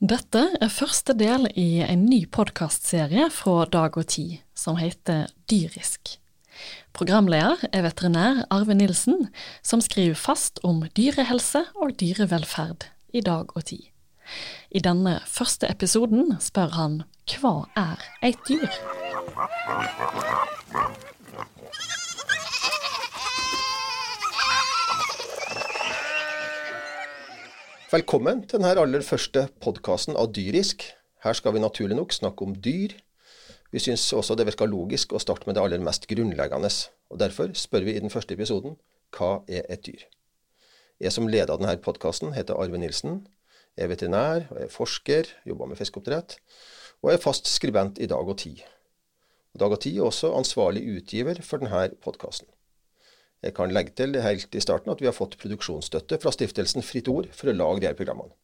Dette er første del i en ny podkastserie fra Dag og Tid, som heter Dyrisk. Programleder er veterinær Arve Nilsen, som skriver fast om dyrehelse og dyrevelferd i Dag og Tid. I denne første episoden spør han hva er et dyr? Velkommen til denne aller første podkasten av Dyrisk. Her skal vi naturlig nok snakke om dyr. Vi syns også det virker logisk å starte med det aller mest grunnleggende, og derfor spør vi i den første episoden hva er et dyr? Jeg som leder denne podkasten heter Arve Nilsen. Jeg er veterinær, og jeg er forsker, jobber med fiskeoppdrett, og er fast skribent i Dag og Tid. Dag og Tid er også ansvarlig utgiver for denne podkasten. Jeg kan legge til helt i starten at vi har fått produksjonsstøtte fra stiftelsen Fritt Ord for å lage de her programmene.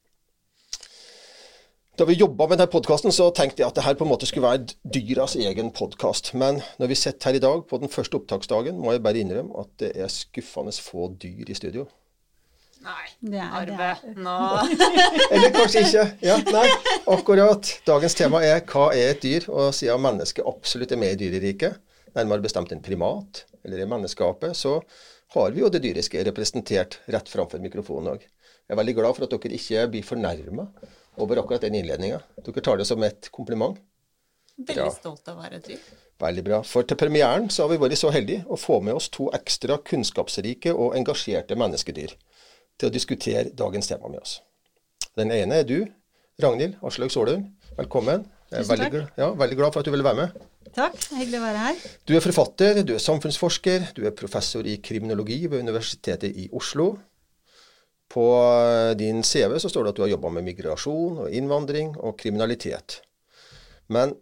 Da vi jobba med denne podkasten, så tenkte jeg at dette på en måte skulle være dyras egen podkast. Men når vi sitter her i dag på den første opptaksdagen, må jeg bare innrømme at det er skuffende få dyr i studio. Nei, det er, Arve, nå Eller kanskje ikke. Ja, nei, akkurat. Dagens tema er 'Hva er et dyr?' Og siden mennesket absolutt er med i dyreriket, nærmere bestemt en primat, eller i menneskeapet, så har vi jo det dyriske representert rett framfor mikrofonen òg. Jeg er veldig glad for at dere ikke blir fornærma over akkurat den innledninga. Dere tar det som et kompliment. Veldig stolt av å være dyr. Veldig bra. For til premieren så har vi vært så heldige å få med oss to ekstra kunnskapsrike og engasjerte menneskedyr til å diskutere dagens tema med oss. Den ene er du, Ragnhild Aslaug Solund. Velkommen. Jeg er veldig, ja, veldig glad for at du ville være med. Takk. Hyggelig å være her. Du er forfatter, du er samfunnsforsker, du er professor i kriminologi ved Universitetet i Oslo. På eh, din CV så står det at du har jobba med migrasjon og innvandring og kriminalitet. Men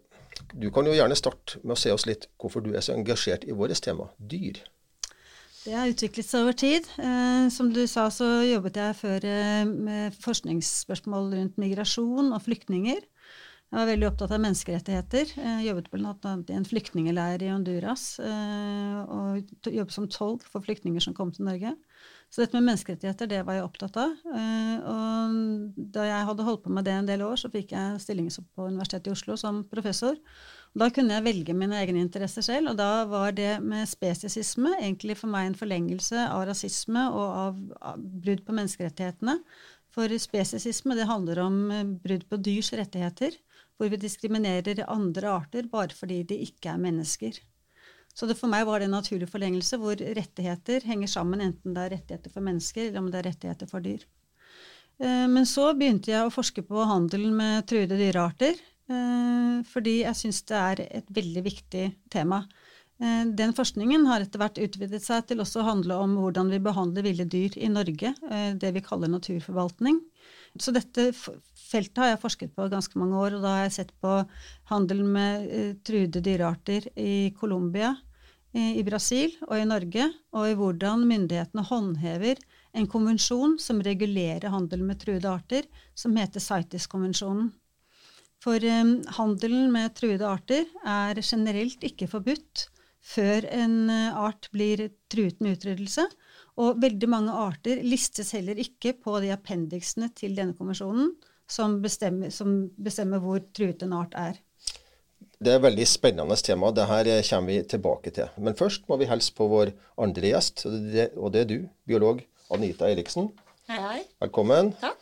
du kan jo gjerne starte med å se oss litt hvorfor du er så engasjert i vårt tema dyr. Det har utviklet seg over tid. Eh, som du sa, så jobbet jeg før eh, med forskningsspørsmål rundt migrasjon og flyktninger. Jeg var veldig opptatt av menneskerettigheter. Jeg jobbet bl.a. i en flyktningleir i Honduras. Eh, og jobbet som tolk for flyktninger som kom til Norge. Så dette med menneskerettigheter det var jeg opptatt av. Eh, og da jeg hadde holdt på med det en del år, så fikk jeg stilling på Universitetet i Oslo som professor. Da kunne jeg velge mine egne interesser selv, og da var det med spesisisme egentlig for meg en forlengelse av rasisme og av, brudd på menneskerettighetene. For spesisisme det handler om eh, brudd på dyrs rettigheter hvor vi diskriminerer andre arter bare fordi de ikke er mennesker. Så det for meg var det en naturlig forlengelse hvor rettigheter henger sammen, enten det er rettigheter for mennesker eller om det er rettigheter for dyr. Eh, men så begynte jeg å forske på handelen med truede dyrearter, eh, fordi jeg syns det er et veldig viktig tema. Eh, den forskningen har etter hvert utvidet seg til også å handle om hvordan vi behandler ville dyr i Norge, det vi kaller naturforvaltning. Så dette feltet har jeg forsket på ganske mange år, og da har jeg sett på handel med uh, truede dyrearter i Colombia, i, i Brasil og i Norge, og i hvordan myndighetene håndhever en konvensjon som regulerer handel med truede arter, som heter CITES-konvensjonen. For um, handelen med truede arter er generelt ikke forbudt før en uh, art blir truet med utryddelse, og veldig mange arter listes heller ikke på de appendiksene til denne konvensjonen som bestemmer, som bestemmer hvor truet en art er. Det er et veldig spennende tema. Det her kommer vi tilbake til. Men først må vi hilse på vår andre gjest, og det er du, biolog Anita Eriksen. Hei, hei. Velkommen. Takk.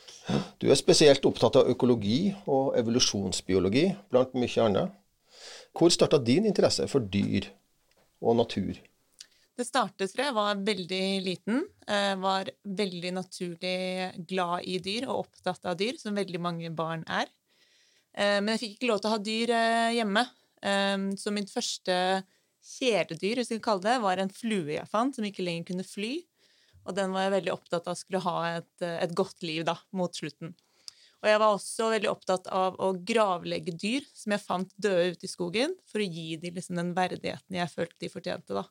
Du er spesielt opptatt av økologi og evolusjonsbiologi, blant mye annet. Hvor starta din interesse for dyr og natur? Det startet fra jeg var veldig liten. Var veldig naturlig glad i dyr og opptatt av dyr, som veldig mange barn er. Eh, men jeg fikk ikke lov til å ha dyr eh, hjemme. Eh, så mitt første kjæledyr var en flue jeg fant, som ikke lenger kunne fly. Og den var jeg veldig opptatt av skulle ha et, et godt liv da, mot slutten. Og jeg var også veldig opptatt av å gravlegge dyr som jeg fant døde ute i skogen, for å gi dem liksom den verdigheten jeg følte de fortjente. da.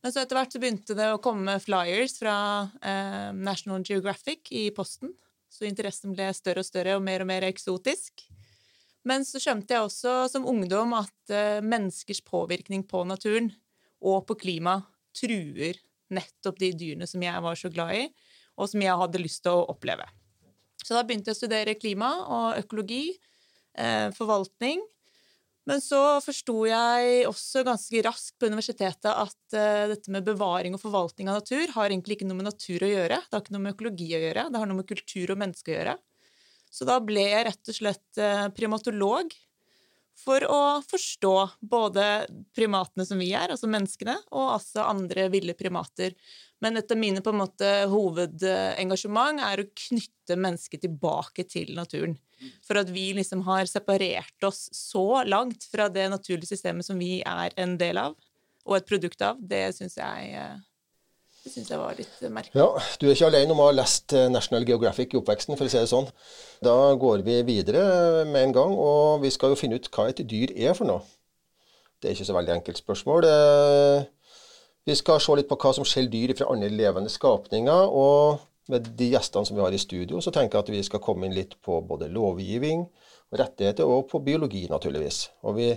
Men så etter hvert så begynte det å komme flyers fra eh, National Geographic i posten. Så interessen ble større og større og mer og mer eksotisk. Men så skjønte jeg også som ungdom at eh, menneskers påvirkning på naturen og på klima truer nettopp de dyrene som jeg var så glad i, og som jeg hadde lyst til å oppleve. Så da begynte jeg å studere klima og økologi, eh, forvaltning. Men så forsto jeg også ganske raskt på universitetet at uh, dette med bevaring og forvaltning av natur har egentlig ikke noe med natur å gjøre. Det har ikke noe med økologi å gjøre, det har noe med kultur og menneske å gjøre. Så da ble jeg rett og slett uh, primatolog for å forstå både primatene som vi er, altså menneskene, og altså andre ville primater. Men et av mine på en måte hovedengasjement er å knytte mennesket tilbake til naturen. For at vi liksom har separert oss så langt fra det naturlige systemet som vi er en del av, og et produkt av, det syns jeg eh, det syns jeg var litt merkelig. Ja, Du er ikke alene om å ha lest eh, National Geographic i oppveksten, for å si det sånn. Da går vi videre med en gang, og vi skal jo finne ut hva et dyr er for noe. Det er ikke så veldig enkelt spørsmål. Eh, vi skal se litt på hva som skiller dyr fra andre levende skapninger. Og med de gjestene som vi har i studio, så tenker jeg at vi skal komme inn litt på både lovgivning rettigheter, og på biologi, naturligvis. Og vi,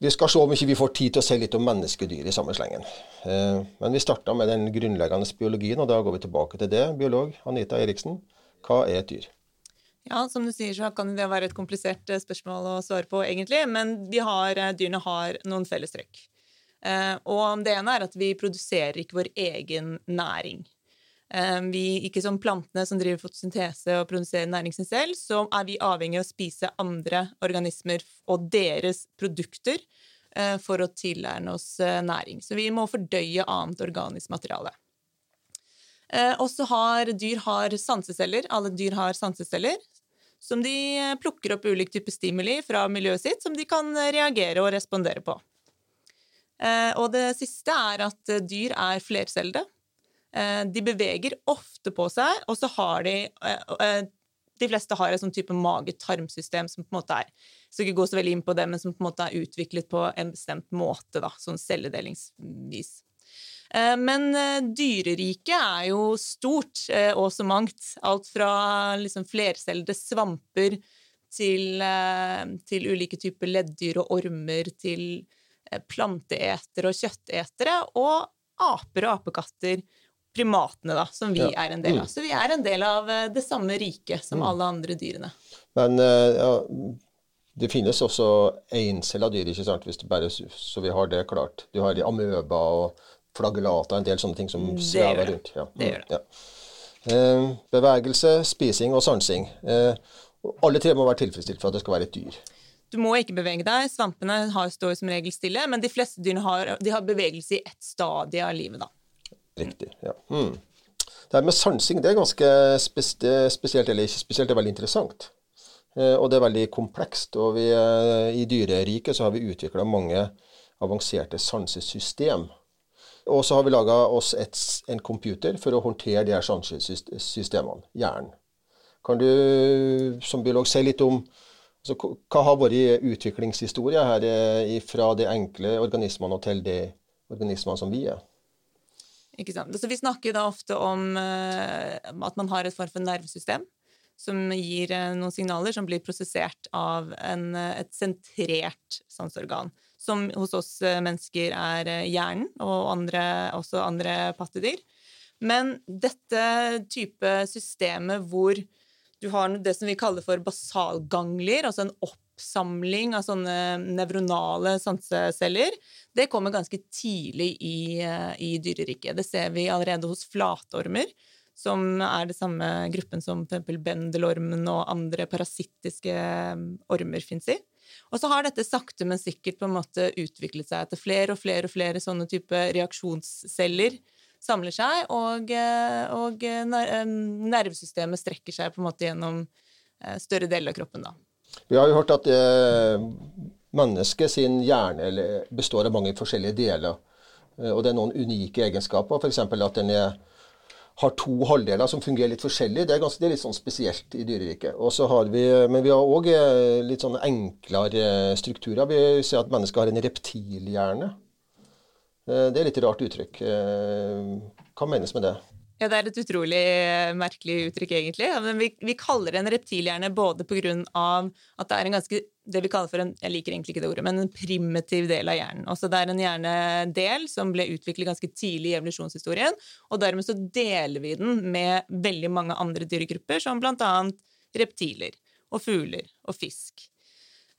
vi skal se om ikke vi får tid til å se litt om menneskedyr i samme slengen. Eh, men vi starta med den grunnleggende biologien, og da går vi tilbake til det, biolog Anita Eriksen. Hva er et dyr? Ja, som du sier, så kan det være et komplisert eh, spørsmål å svare på, egentlig. Men har, eh, dyrene har noen fellestrekk. Eh, og det ene er at vi produserer ikke vår egen næring. Eh, vi, ikke som plantene som driver fotosyntese og produserer næring selv, så er vi avhengig av å spise andre organismer og deres produkter eh, for å tilegne oss næring. Så vi må fordøye annet organisk materiale. Også har dyr har sanseceller. Alle dyr har sanseceller. Som de plukker opp ulik type stimuli fra miljøet sitt, som de kan reagere og respondere på. Eh, og det siste er at eh, dyr er flercellede. Eh, de beveger ofte på seg, og så har de De fleste har et sånn type mage-tarmsystem som på en måte er skal ikke gå så veldig inn på det, men som på en måte er utviklet på en bestemt måte, da, sånn celledelingsvis. Men dyreriket er jo stort og så mangt. Alt fra liksom flercellede svamper til, til ulike typer leddyr og ormer til Eh, planteetere og kjøttetere, og aper og apekatter, primatene, da, som vi ja. er en del av. Mm. Så vi er en del av eh, det samme riket som mm. alle andre dyrene. Men eh, ja, det finnes også encella dyr, ikke sant, hvis det bare, så vi har det klart. Du har amøba og flagellata, en del sånne ting som svever rundt. Ja. Det gjør det. Ja. bevegelse, spising og sansing. alle tre må være tilfredsstilt for at det skal være et dyr. Du må ikke bevege deg. Svampene har, står som regel stille, men de fleste dyrene har, har bevegelse i ett stadie av livet. da. Riktig, ja. Mm. Det her med sansing det er ganske spesielt, eller ikke spesielt, det er veldig interessant. Eh, og det er veldig komplekst. Og vi, eh, i dyreriket så har vi utvikla mange avanserte sansesystem. Og så har vi laga oss et, en computer for å håndtere de her sansesystemene, hjernen. Kan du som biolog si litt om altså, hva har vært utviklingshistoria her eh, fra de enkle organismene til de organismene som vi er? Ikke sant. Så vi snakker da ofte om uh, at man har et form for nervesystem som gir uh, noen signaler som blir prosessert av en, uh, et sentrert sanseorgan. Som hos oss mennesker er hjernen, og andre, også andre pattedyr. Men dette type systemet hvor du har det som vi kaller for basalganglier, altså en oppsamling av sånne nevronale sanseceller. Det kommer ganske tidlig i, eh, i dyreriket. Det ser vi allerede hos flatormer, som er det samme gruppen som f.eks. bendelormen og andre parasittiske eh, ormer fins i. Og så har dette sakte, men sikkert på en måte utviklet seg til flere og flere og flere sånne type reaksjonsceller samler seg, og, eh, og nervesystemet strekker seg på en måte gjennom større deler av kroppen. da. Vi har jo hørt at eh, mennesket sin hjerne består av mange forskjellige deler. Og det er noen unike egenskaper, f.eks. at den er, har to halvdeler som fungerer litt forskjellig. Det er, ganske, det er litt sånn spesielt i dyreriket. Vi, men vi har òg litt sånn enklere strukturer. Vi ser at mennesket har en reptilhjerne. Eh, det er litt rart uttrykk. Eh, hva menes med det? Ja, det er et utrolig eh, merkelig uttrykk, egentlig. Men vi, vi kaller det en reptilhjerne både pga. at det er en ganske det vi kaller for en jeg liker egentlig ikke det ordet, men en primitiv del av hjernen. Også Det er en hjernedel som ble utviklet ganske tidlig i evolusjonshistorien. Og dermed så deler vi den med veldig mange andre dyregrupper, som annet reptiler og fugler og fisk.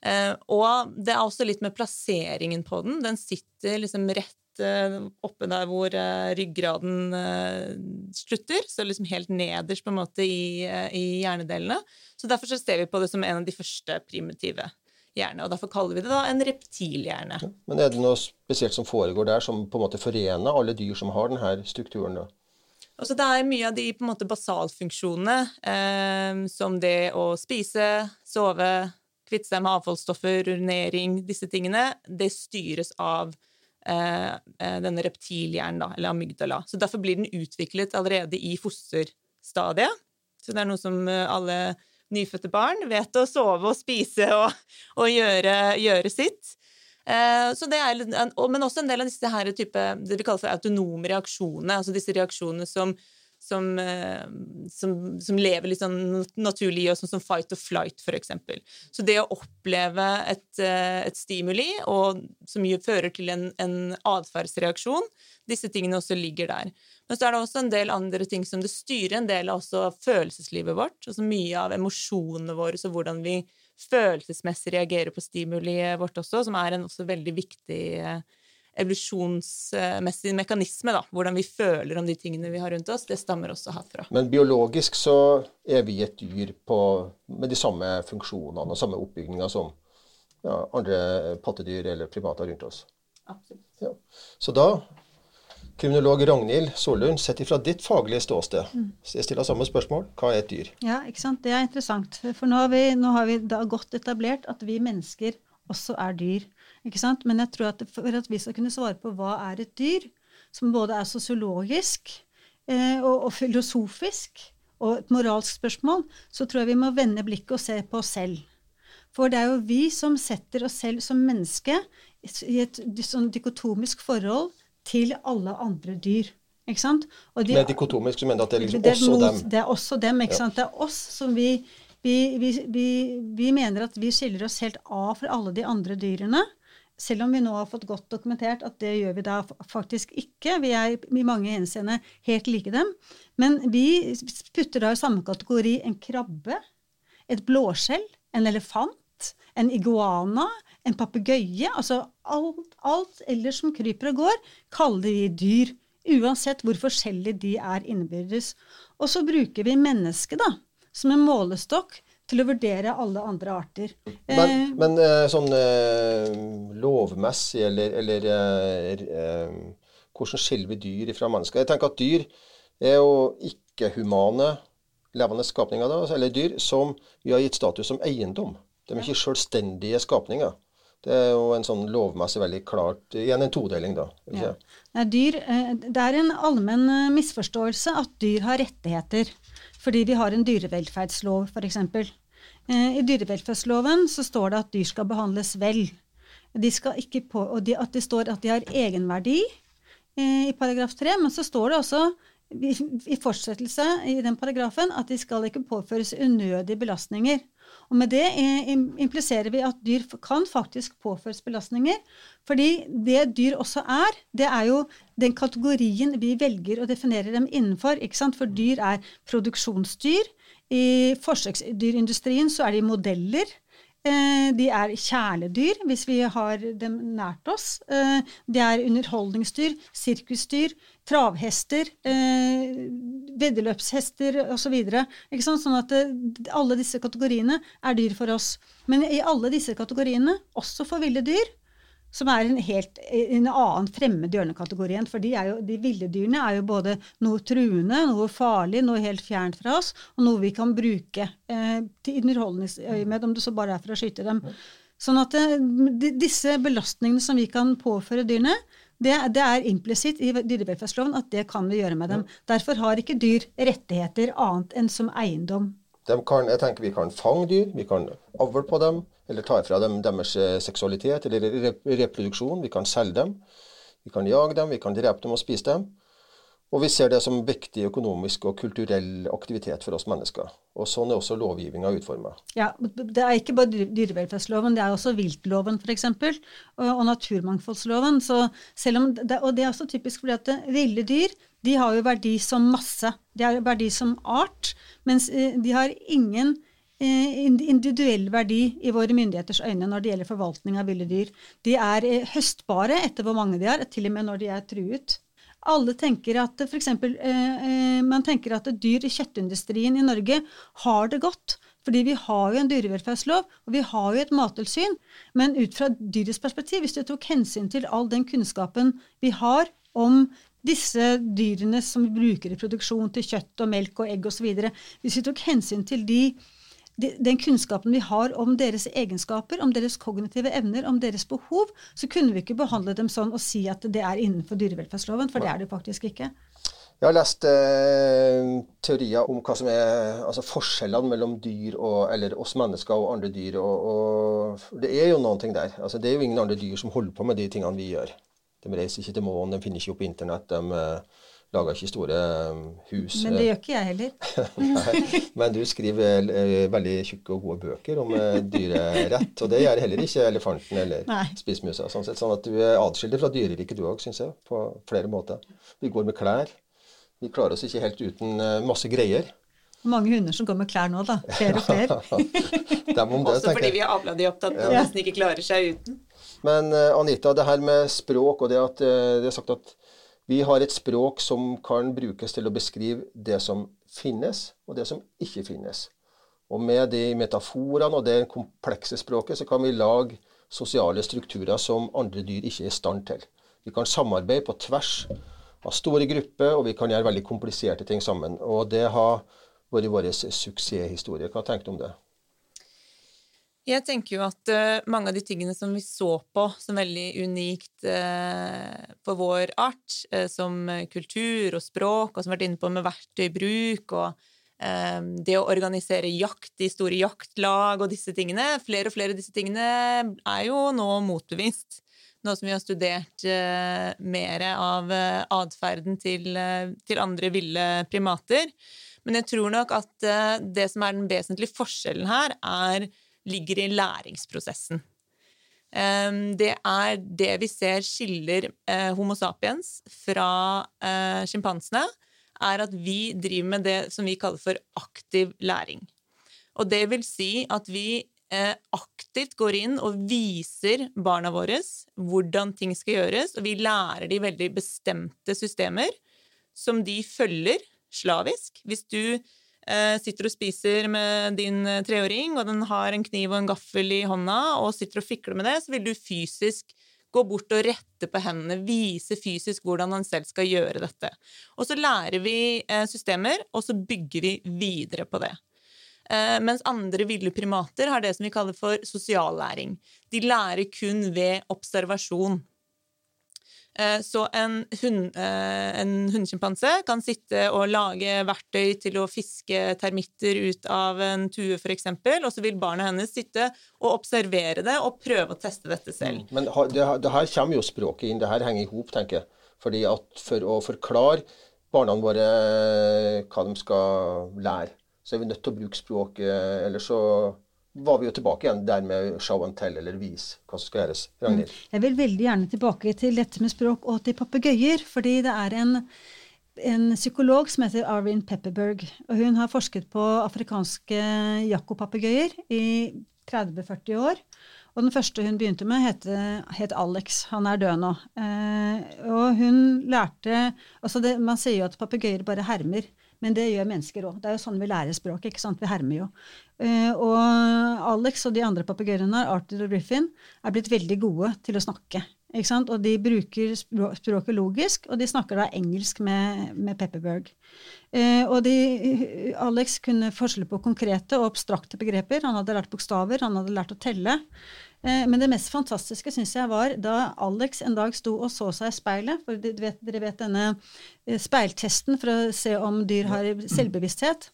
Eh, og det er også litt med plasseringen på den. Den sitter liksom rett Eh, oppe der hvor eh, ryggraden eh, slutter, så liksom helt nederst på en måte i, i hjernedelene. Så derfor så ser vi på det som en av de første primitive hjerne, og Derfor kaller vi det da en reptilhjerne. Ja, men er det noe spesielt som foregår der, som på en måte forener alle dyr som har denne strukturen? da? Altså det er mye av de på en måte basalfunksjonene, eh, som det å spise, sove, kvitte seg med avfallsstoffer, urinering, disse tingene, det styres av Eh, eh, denne reptilhjernen, da, eller amygdala. Så derfor blir den utviklet allerede i fosterstadiet. Så det er noe som eh, alle nyfødte barn vet å sove og spise og, og gjøre, gjøre, sitt. det er, men også en del av disse her type, det vi kaller for autonome reaksjonene. altså disse reaksjonene som som, eh, som, som, lever litt sånn naturlig i oss, sånn som fight or flight, f.eks. Så det å oppleve et, eh, et stimuli og, som fører til en, en atferdsreaksjon, disse tingene også ligger der. Men så er det også en del andre ting som det styrer en del av følelseslivet vårt. altså Mye av emosjonene våre og hvordan vi følelsesmessig reagerer på stimuliet vårt også, som er en også veldig viktig eh, evolusjonsmessig mekanisme, da, hvordan vi føler om de tingene vi har rundt oss, det stammer også herfra. Men biologisk så er vi et dyr på, med de samme funksjonene og samme oppbygninga som ja, andre pattedyr eller primater rundt oss. Absolutt. Ja. Så da, kriminolog Ragnhild Solund, sett ifra ditt faglige ståsted, mm. jeg stiller samme spørsmål. Hva er et dyr? Ja, ikke sant. Det er interessant. For nå har vi, nå har vi da godt etablert at vi mennesker også er dyr. Ikke sant? Men jeg tror at for at vi skal kunne svare på hva er et dyr, som både er sosiologisk eh, og, og, filosofisk og et moralsk spørsmål, så tror jeg vi må vende blikket og se på oss selv. For det er jo vi som setter oss selv som menneske i et sånn dikotomisk forhold til alle andre dyr. Ikke sant? De, Med dikotomisk så mener du at det er liksom det er oss og dem? Det er oss og dem. ikke ja. sant? Det er oss som vi vi, vi, vi vi, mener at vi skiller oss helt av fra alle de andre dyrene. Selv om vi nå har fått godt dokumentert at det gjør vi da faktisk ikke. Vi er i mange henseende helt like dem. Men vi putter da i samme kategori en krabbe, et blåskjell, en elefant, en iguana, en papegøye. Altså alt, alt ellers som kryper og går, kaller vi dyr. Uansett hvor forskjellige de er innbyrdes. Og så bruker vi mennesket da, som en målestokk til å vurdere alle andre arter. Men, eh, men eh, sånn eh, lovmessig, eller, eller hvordan skiller vi dyr fra mennesker? Jeg tenker at dyr er jo ikke-humane levende skapninger, da, eller dyr, som vi har gitt status som eiendom. De er ikke selvstendige skapninger. Det er jo en sånn lovmessig veldig klart Igjen en todeling, da. Ja, dyr, det er en allmenn misforståelse at dyr har rettigheter. Fordi vi har en dyrevelferdslov, f.eks. Eh, I dyrevelferdsloven så står det at dyr skal behandles vel. De på, og de, at det står at de har egenverdi eh, i paragraf 3, men så står det også i fortsettelse i den paragrafen at de skal ikke påføres unødige belastninger. Og med det eh, impliserer vi at dyr kan faktisk påføres belastninger. Fordi det dyr også er, det er jo den kategorien vi velger å definere dem innenfor. For dyr er produksjonsdyr. I forsøksdyrindustrien så er de modeller. Eh, de er kjæledyr, hvis vi har dem nært oss. Eh, de er underholdningsdyr, sirkusdyr, travhester, eh, veddeløpshester osv. Så sånn at alle disse kategoriene er dyr for oss. Men i alle disse kategoriene, også for ville dyr, som er en helt en annen fremmed hjørnekategori igjen. For de, jo, de, ville dyrene er jo både noe truende, noe farlig, noe helt fjernt fra oss, og noe vi kan bruke eh, til underholdningsøyemed, om det så bare er for å skyte dem. Sånn at eh, de, disse belastningene som vi kan påføre dyrene, det, det er implisitt i dyrevelferdsloven at det kan vi gjøre med dem. Derfor har ikke dyr rettigheter annet enn som eiendom. Kan, jeg tenker Vi kan fange dyr, vi kan avle på dem, eller ta fra dem deres eh, seksualitet eller reproduksjon. Vi kan selge dem, vi kan jage dem, vi kan drepe dem og spise dem. Og vi ser det som viktig økonomisk og kulturell aktivitet for oss mennesker. Og sånn er også lovgivninga utforma. Ja, det er ikke bare dyrevelferdsloven, det er også viltloven f.eks. Og, og naturmangfoldsloven. Det, og det er også typisk fordi at ville dyr de har jo verdi som masse. De har verdi som art, mens eh, de har ingen eh, individuell verdi i våre myndigheters øyne når det gjelder forvaltning av ville dyr. De er eh, høstbare etter hvor mange de har, til og med når de er truet. Alle tenker at for eksempel, eh, eh, Man tenker at dyr i kjøttindustrien i Norge har det godt. Fordi vi har jo en dyrevelferdslov, og vi har jo et mattilsyn. Men ut fra dyrets perspektiv, hvis du tok hensyn til all den kunnskapen vi har om disse dyrene som vi bruker i produksjon til kjøtt og melk og egg osv., hvis vi tok hensyn til de den kunnskapen vi har om deres egenskaper, om deres kognitive evner, om deres behov, så kunne vi ikke behandle dem sånn og si at det er innenfor dyrevelferdsloven, for det er det faktisk ikke. Jeg har lest eh, teorier om hva som er altså forskjellene mellom dyr og, eller oss mennesker og andre dyr. Og, og det er jo noen ting der. Altså, det er jo ingen andre dyr som holder på med de tingene vi gjør. De reiser ikke til månen, de finner ikke opp internett. de... Eh, lager ikke store um, hus. Men det gjør ikke jeg heller. Nei, men du skriver eh, veldig tjukke og gode bøker om eh, dyrerett, og det gjør heller ikke elefanten eller spissmusa. Sånn, sånn at du er atskilt fra dyreriket du òg, syns jeg, på flere måter. Vi går med klær. Vi klarer oss ikke helt uten eh, masse greier. Mange hunder som går med klær nå, da. Flere og flere. Også fordi vi er avladig opptatt og ja. nesten ikke klarer seg uten. Men Anita, det her med språk og det at det er sagt at vi har et språk som kan brukes til å beskrive det som finnes, og det som ikke finnes. Og med de metaforene og det komplekse språket, så kan vi lage sosiale strukturer som andre dyr ikke er i stand til. Vi kan samarbeide på tvers av store grupper, og vi kan gjøre veldig kompliserte ting sammen. Og det har vært vår suksesshistorie. Hva tenker du om det? Jeg tenker jo at uh, mange av de tingene som vi så på som veldig unikt uh, for vår art, uh, som kultur og språk, og som har vært inne på med verktøybruk og det å organisere jakt i store jaktlag og disse tingene Flere og flere av disse tingene er jo nå motbevist. Nå som vi har studert mer av atferden til, til andre ville primater. Men jeg tror nok at det som er den vesentlige forskjellen her, er ligger i læringsprosessen. Det er det vi ser skiller eh, Homo sapiens fra eh, sjimpansene, er at vi driver med det som vi kaller for aktiv læring. Og det vil si at vi eh, aktivt går inn og viser barna våre hvordan ting skal gjøres, og vi lærer de veldig bestemte systemer som de følger slavisk. Hvis du sitter og spiser med din eh, treåring, og den har en kniv og en gaffel i hånda, og sitter og fikler med det, så vil du fysisk gå bort og rette på hendene, vise fysisk hvordan han selv skal gjøre dette. Og så lærer vi eh, systemer, og så bygger vi videre på det. Mens andre ville primater har det som vi kaller for sosiallæring. De lærer kun ved observasjon. Eh, så en, hund, eh, en hundsjimpanse kan sitte og lage verktøy til å fiske termitter ut av en tue, f.eks., og så vil barnet hennes sitte og observere det og prøve å teste dette selv. Mm, men det, det her kommer jo språket inn, det her henger i hop, tenker jeg. Fordi at For å forklare barna våre eh, hva de skal lære, så er vi nødt til å bruke språket, ellers så var vi jo tilbake igjen der med show and tell, eller vis hva som skal gjøres. Ragnhild? Mm. Jeg vil veldig gjerne tilbake til dette med språk og til papegøyer. Fordi det er en, en, psykolog som heter Arvin Pepperberg. og Hun har forsket på afrikanske jakkopapegøyer i 30-40 år. Og den første hun begynte med, het, het Alex. Han er død nå. Eh, og hun lærte altså det, Man sier jo at papegøyer bare hermer. Men det gjør mennesker òg. Det er jo sånn vi lærer språk. ikke sant? Vi hermer jo. Uh, og Alex og de andre papegøyene, Arthur og Griffin, er blitt veldig gode til å snakke. ikke sant? Og de bruker språket logisk, og de snakker da engelsk med, med Pepperberg. Uh, og de, Alex kunne forskjell på konkrete og abstrakte begreper. Han hadde lært bokstaver, han hadde lært å telle. Eh, men det mest fantastiske syns jeg var da Alex en dag sto og så seg i speilet. For vet, dere vet denne eh, speiltesten for å se om dyr har selvbevissthet.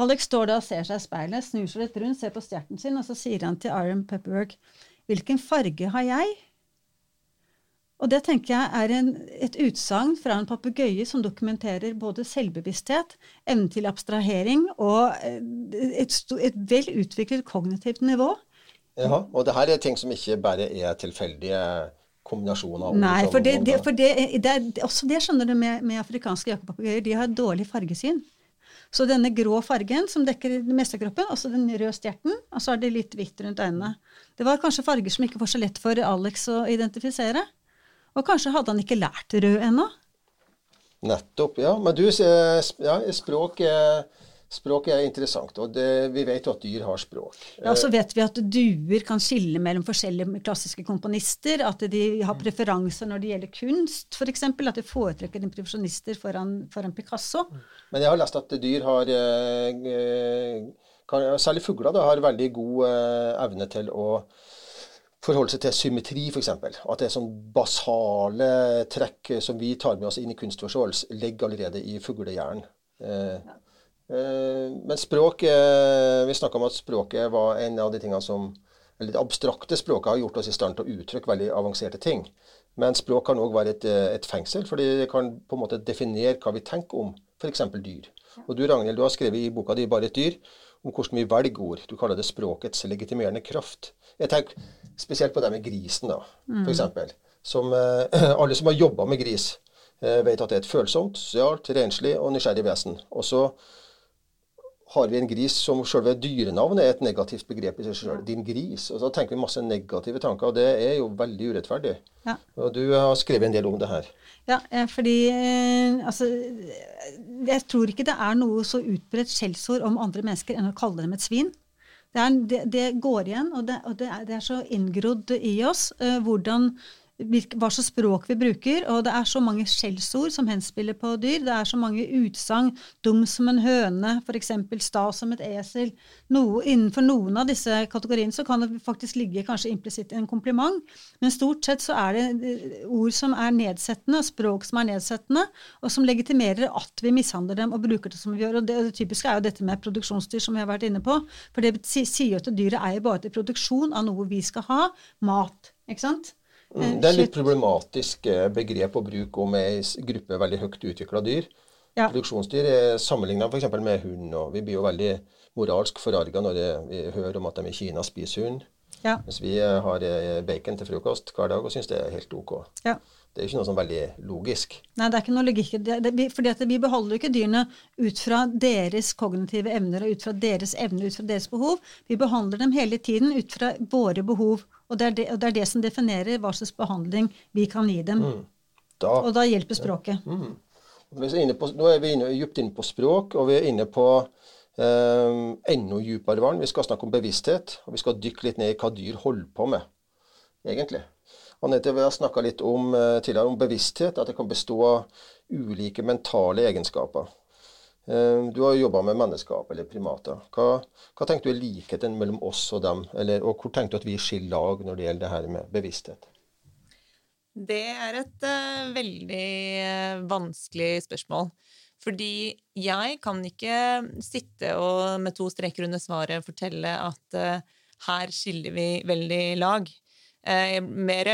Alex står da og ser seg i speilet, snur seg litt rundt, ser på stjerten sin, og så sier han til Iron Pepperwork Hvilken farge har jeg? Og det tenker jeg er en, et utsagn fra en papegøye som dokumenterer både selvbevissthet, evne til abstrahering og eh, et, et vel utviklet kognitivt nivå. Jaha, og det her er ting som ikke bare er tilfeldige kombinasjoner. av Nei, for det, det, for det, det også det skjønner du med, med afrikanske jakkepapegøyer. De har dårlig fargesyn. Så denne grå fargen som dekker det meste av kroppen, også den røde stjerten, og så er det litt hvitt rundt øynene. Det var kanskje farger som ikke var så lett for Alex å identifisere. Og kanskje hadde han ikke lært rød ennå. Nettopp, ja. Men du, ja, språk, er, språk er interessant, og det, vi vet jo at dyr har språk. Ja, så vet vi at duer kan skille mellom forskjellige klassiske komponister, at de har preferanser når det gjelder kunst, f.eks. At de foretrekker impresjonister foran, foran Picasso. Men jeg har lest at dyr har eh, eh, kan, Særlig fugler da, har veldig god eh, evne til å forholde seg til symmetri, f.eks. At det er sånn basale trekk som vi tar med oss inn i kunstforståelse, ligger allerede i fuglehjernen. Eh, eh, men språk eh, Vi snakka om at språket var en av de tingene som eller Det abstrakte språket har gjort oss i stand til å uttrykke veldig avanserte ting. Men språk kan òg være et, eh, et fengsel, fordi det kan på en måte definere hva vi tenker om f.eks. dyr. Og du Ragnhild, du har skrevet i boka di 'Bare et dyr' om hvordan vi velger ord. Du kaller det språkets legitimerende kraft. Jeg tenker spesielt på det med grisen, da, for eksempel. Som, eh, alle som har jobba med gris, eh, vet at det er et følsomt, sosialt, renslig og nysgjerrig vesen. Og så har vi en gris som selve dyrenavnet er et negativt begrep i seg sjøl. Din gris. Og så tenker vi masse negative tanker, og det er jo veldig urettferdig. Ja. Og du har skrevet en del om det her. Ja, eh, fordi eh, altså Jeg tror ikke det er noe så utbredt skjellsord om andre mennesker enn å kalle dem et svin. Det, er, det, det går igjen, og, det, og det, er, det er så inngrodd i oss eh, hvordan hva slags språk vi bruker. Og det er så mange skjellsord som henspiller på dyr. Det er så mange utsagn. Dum som en høne, f.eks. sta som et esel. Noe, innenfor noen av disse kategoriene så kan det faktisk ligge kanskje implisitt en kompliment. Men stort sett så er det eh, ord som er nedsettende, språk som er nedsettende, og som legitimerer at vi mishandler dem og bruker det som vi gjør. Og det, det typiske er jo dette med produksjonsdyr, som vi har vært inne på. For det sier jo at dyret er jo bare til produksjon av noe vi skal ha. Mat. Ikke sant? Mm, det er litt problematisk eh, begrep å bruke om ei gruppe veldig høyt utvikla dyr. Ja. Produksjonsdyr er sammenligna f.eks. med hund, og vi blir jo veldig moralsk forarga når vi hører om at de i Kina spiser hund. Ja. Mens vi eh, har eh, bacon til frokost hver dag og syns det er helt OK. ja. Det er jo ikke noe sånn veldig logisk. Nei, det er ikke noe logikk. Det, det, fordi at vi beholder jo ikke dyrene ut fra deres kognitive evner og ut fra deres evner, ut fra deres behov. Vi behandler dem hele tiden ut fra våre behov. Og det er det, og det, er det som definerer hva slags behandling vi kan gi dem. Da, Og da hjelper språket. vi er inne på, nå er vi inne, dypt inne på språk, og vi er inne på eh, enda dypere vann. Vi skal snakke om bevissthet, og vi skal dykke litt ned i hva dyr holder på med, egentlig. Anette, vi har snakka litt om, eh, tidligere om bevissthet, at det kan bestå av ulike mentale egenskaper. Eh, Du har jobba med menneskeap eller primater. Hva, hva tenker du er likheten mellom oss og dem, eller, og hvor tenker du at vi skiller lag når det gjelder det her med bevissthet? Det er et uh, veldig uh, vanskelig spørsmål. Fordi jeg kan ikke sitte og med to streker under svaret fortelle at uh, her skiller vi veldig lag. Mer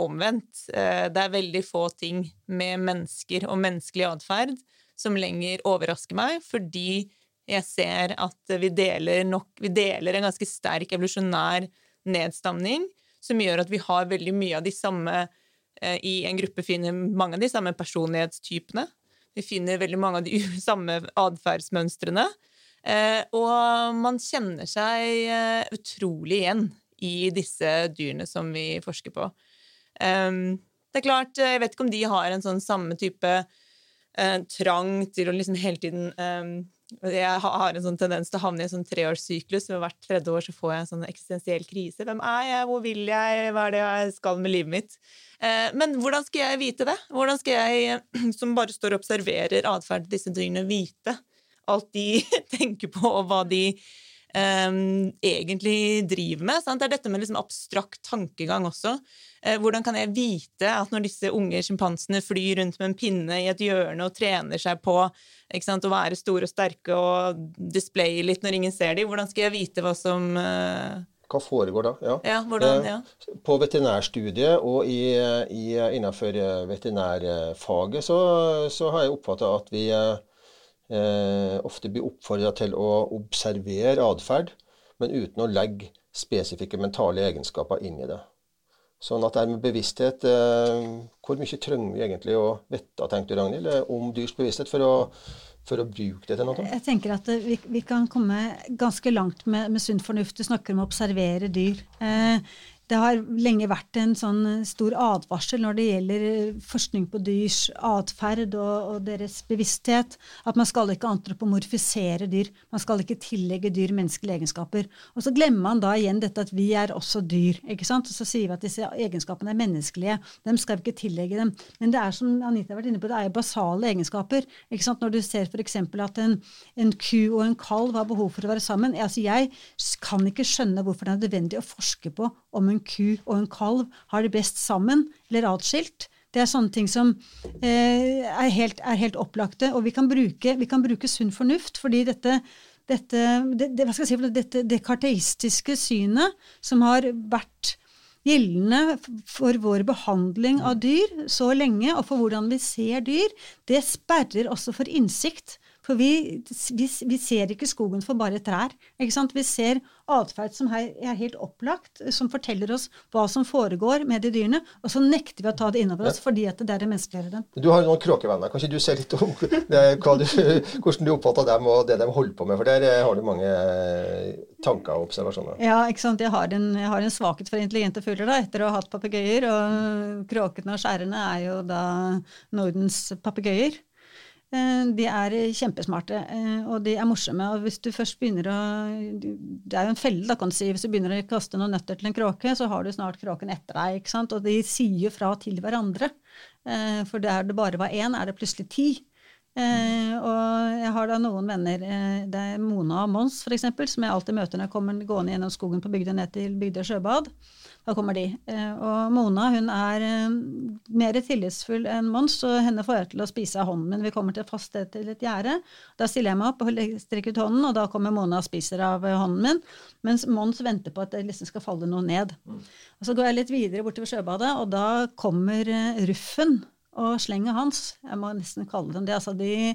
omvendt. Det er veldig få ting med mennesker og menneskelig atferd som lenger overrasker meg, fordi jeg ser at vi deler, nok, vi deler en ganske sterk evolusjonær nedstamning som gjør at vi har veldig mye av de samme eh, I en gruppe finner mange av de samme personlighetstypene. Vi finner veldig mange av de samme atferdsmønstrene. Eh, og man kjenner seg eh, utrolig igjen i disse dyrene som vi forsker på. Um, det er klart, jeg vet ikke om de har en sånn samme type eh, trang til å liksom hele tiden eh, Jeg har en sånn tendens til å havne i en sånn treårssyklus. Hvert tredje år så får jeg en sånn eksistensiell krise. Hvem er jeg? Hvor vil jeg? Hva er det jeg skal med livet mitt? Eh, men hvordan skal jeg vite det? Hvordan skal jeg, som bare står og observerer atferden disse dyrene, vite alt de tenker på, og hva de um, egentlig driver med. Sant? Det er dette med liksom abstrakt tankegang også. Eh, hvordan kan jeg vite at når disse unge sjimpansene flyr rundt med en pinne i et hjørne og trener seg på ikke sant, å være store og sterke og displaye litt når ingen ser dem, hvordan skal jeg vite hva som, eh, Hva foregår da? Ja. Ja, hvordan, ja. På veterinærstudiet og i, i, innenfor veterinærfaget så, så har jeg oppfatta at vi eh, ofte blir oppfordra til å observere atferd, men uten å legge spesifikke mentale egenskaper inn i det. Sånn at det er med bevissthet eh, Hvor mye trenger vi egentlig å vite, tenkte Ragnhild, om dyrs bevissthet for å for å bruke det til noe? Jeg tenker at vi, vi kan komme ganske langt med, med sunn fornuft. Du snakker om å observere dyr. Eh, det har lenge vært en sånn stor advarsel når det gjelder forskning på dyrs atferd og, og, deres bevissthet, at man skal ikke antropomorfisere dyr. Man skal ikke tillegge dyr menneskelige egenskaper. Og så glemmer man da igjen dette at vi er også dyr. ikke sant? Og så sier vi at disse egenskapene er menneskelige. Dem skal vi ikke tillegge dem. Men det er som Anita har vært inne på, det er jo basale egenskaper. ikke sant? Når du ser f.eks. at en, en, ku og en kalv har behov for å være sammen. Altså, jeg kan ikke skjønne hvorfor det er nødvendig å forske på om en en ku og en kalv har det best sammen eller atskilt. Det er sånne ting som eh, er, helt, er, helt, opplagte. Og vi kan bruke, vi kan bruke sunn fornuft, fordi dette, dette, det, det, si, dette det karteistiske synet som har vært gjeldende for vår behandling av dyr så lenge, og for hvordan vi ser dyr, det sperrer også for innsikt. For vi, vi, vi, ser ikke skogen for bare trær. ikke sant? Vi ser atferd som er helt opplagt, som forteller oss hva som foregår med de dyrene, og så nekter vi å ta det innover oss fordi at det er det menneskeliggjør dem. Du har jo noen kråkevenner. Kan ikke du se litt om du, hvordan du oppfatter dem og det de holder på med? For der eh, har du mange eh, tanker og observasjoner. Ja, ikke sant. Jeg har en, jeg har en svakhet for intelligente fugler da, etter å ha hatt papegøyer. Og kråkene og skjærene er jo da Nordens papegøyer. Eh, de er kjempesmarte, eh, og de er morsomme. Og hvis du først begynner å Det er jo en felle, da, kan du si. Hvis du begynner å kaste noen nøtter til en kråke, så har du snart kråken etter deg. ikke sant? Og de sier jo fra til hverandre. Eh, for der det bare var én, er det plutselig ti. og jeg har da noen venner, det er Mona og Mons f.eks., som jeg alltid møter når jeg kommer gående gjennom skogen på bygda ned til Bygdøy sjøbad. Da kommer de. Eh, og Mona hun er eh, mer tillitsfull enn Mons, så henne får jeg til å spise av hånden min. Vi kommer til fast sted til et gjerde. Da stiller jeg meg opp og strekker ut hånden, og da kommer Mona og spiser av hånden min. Mens Mons venter på at det liksom skal falle noe ned. Og Så går jeg litt videre bortover sjøbadet, og da kommer eh, Ruffen og slenget hans. Jeg må nesten kalle dem det. Altså, de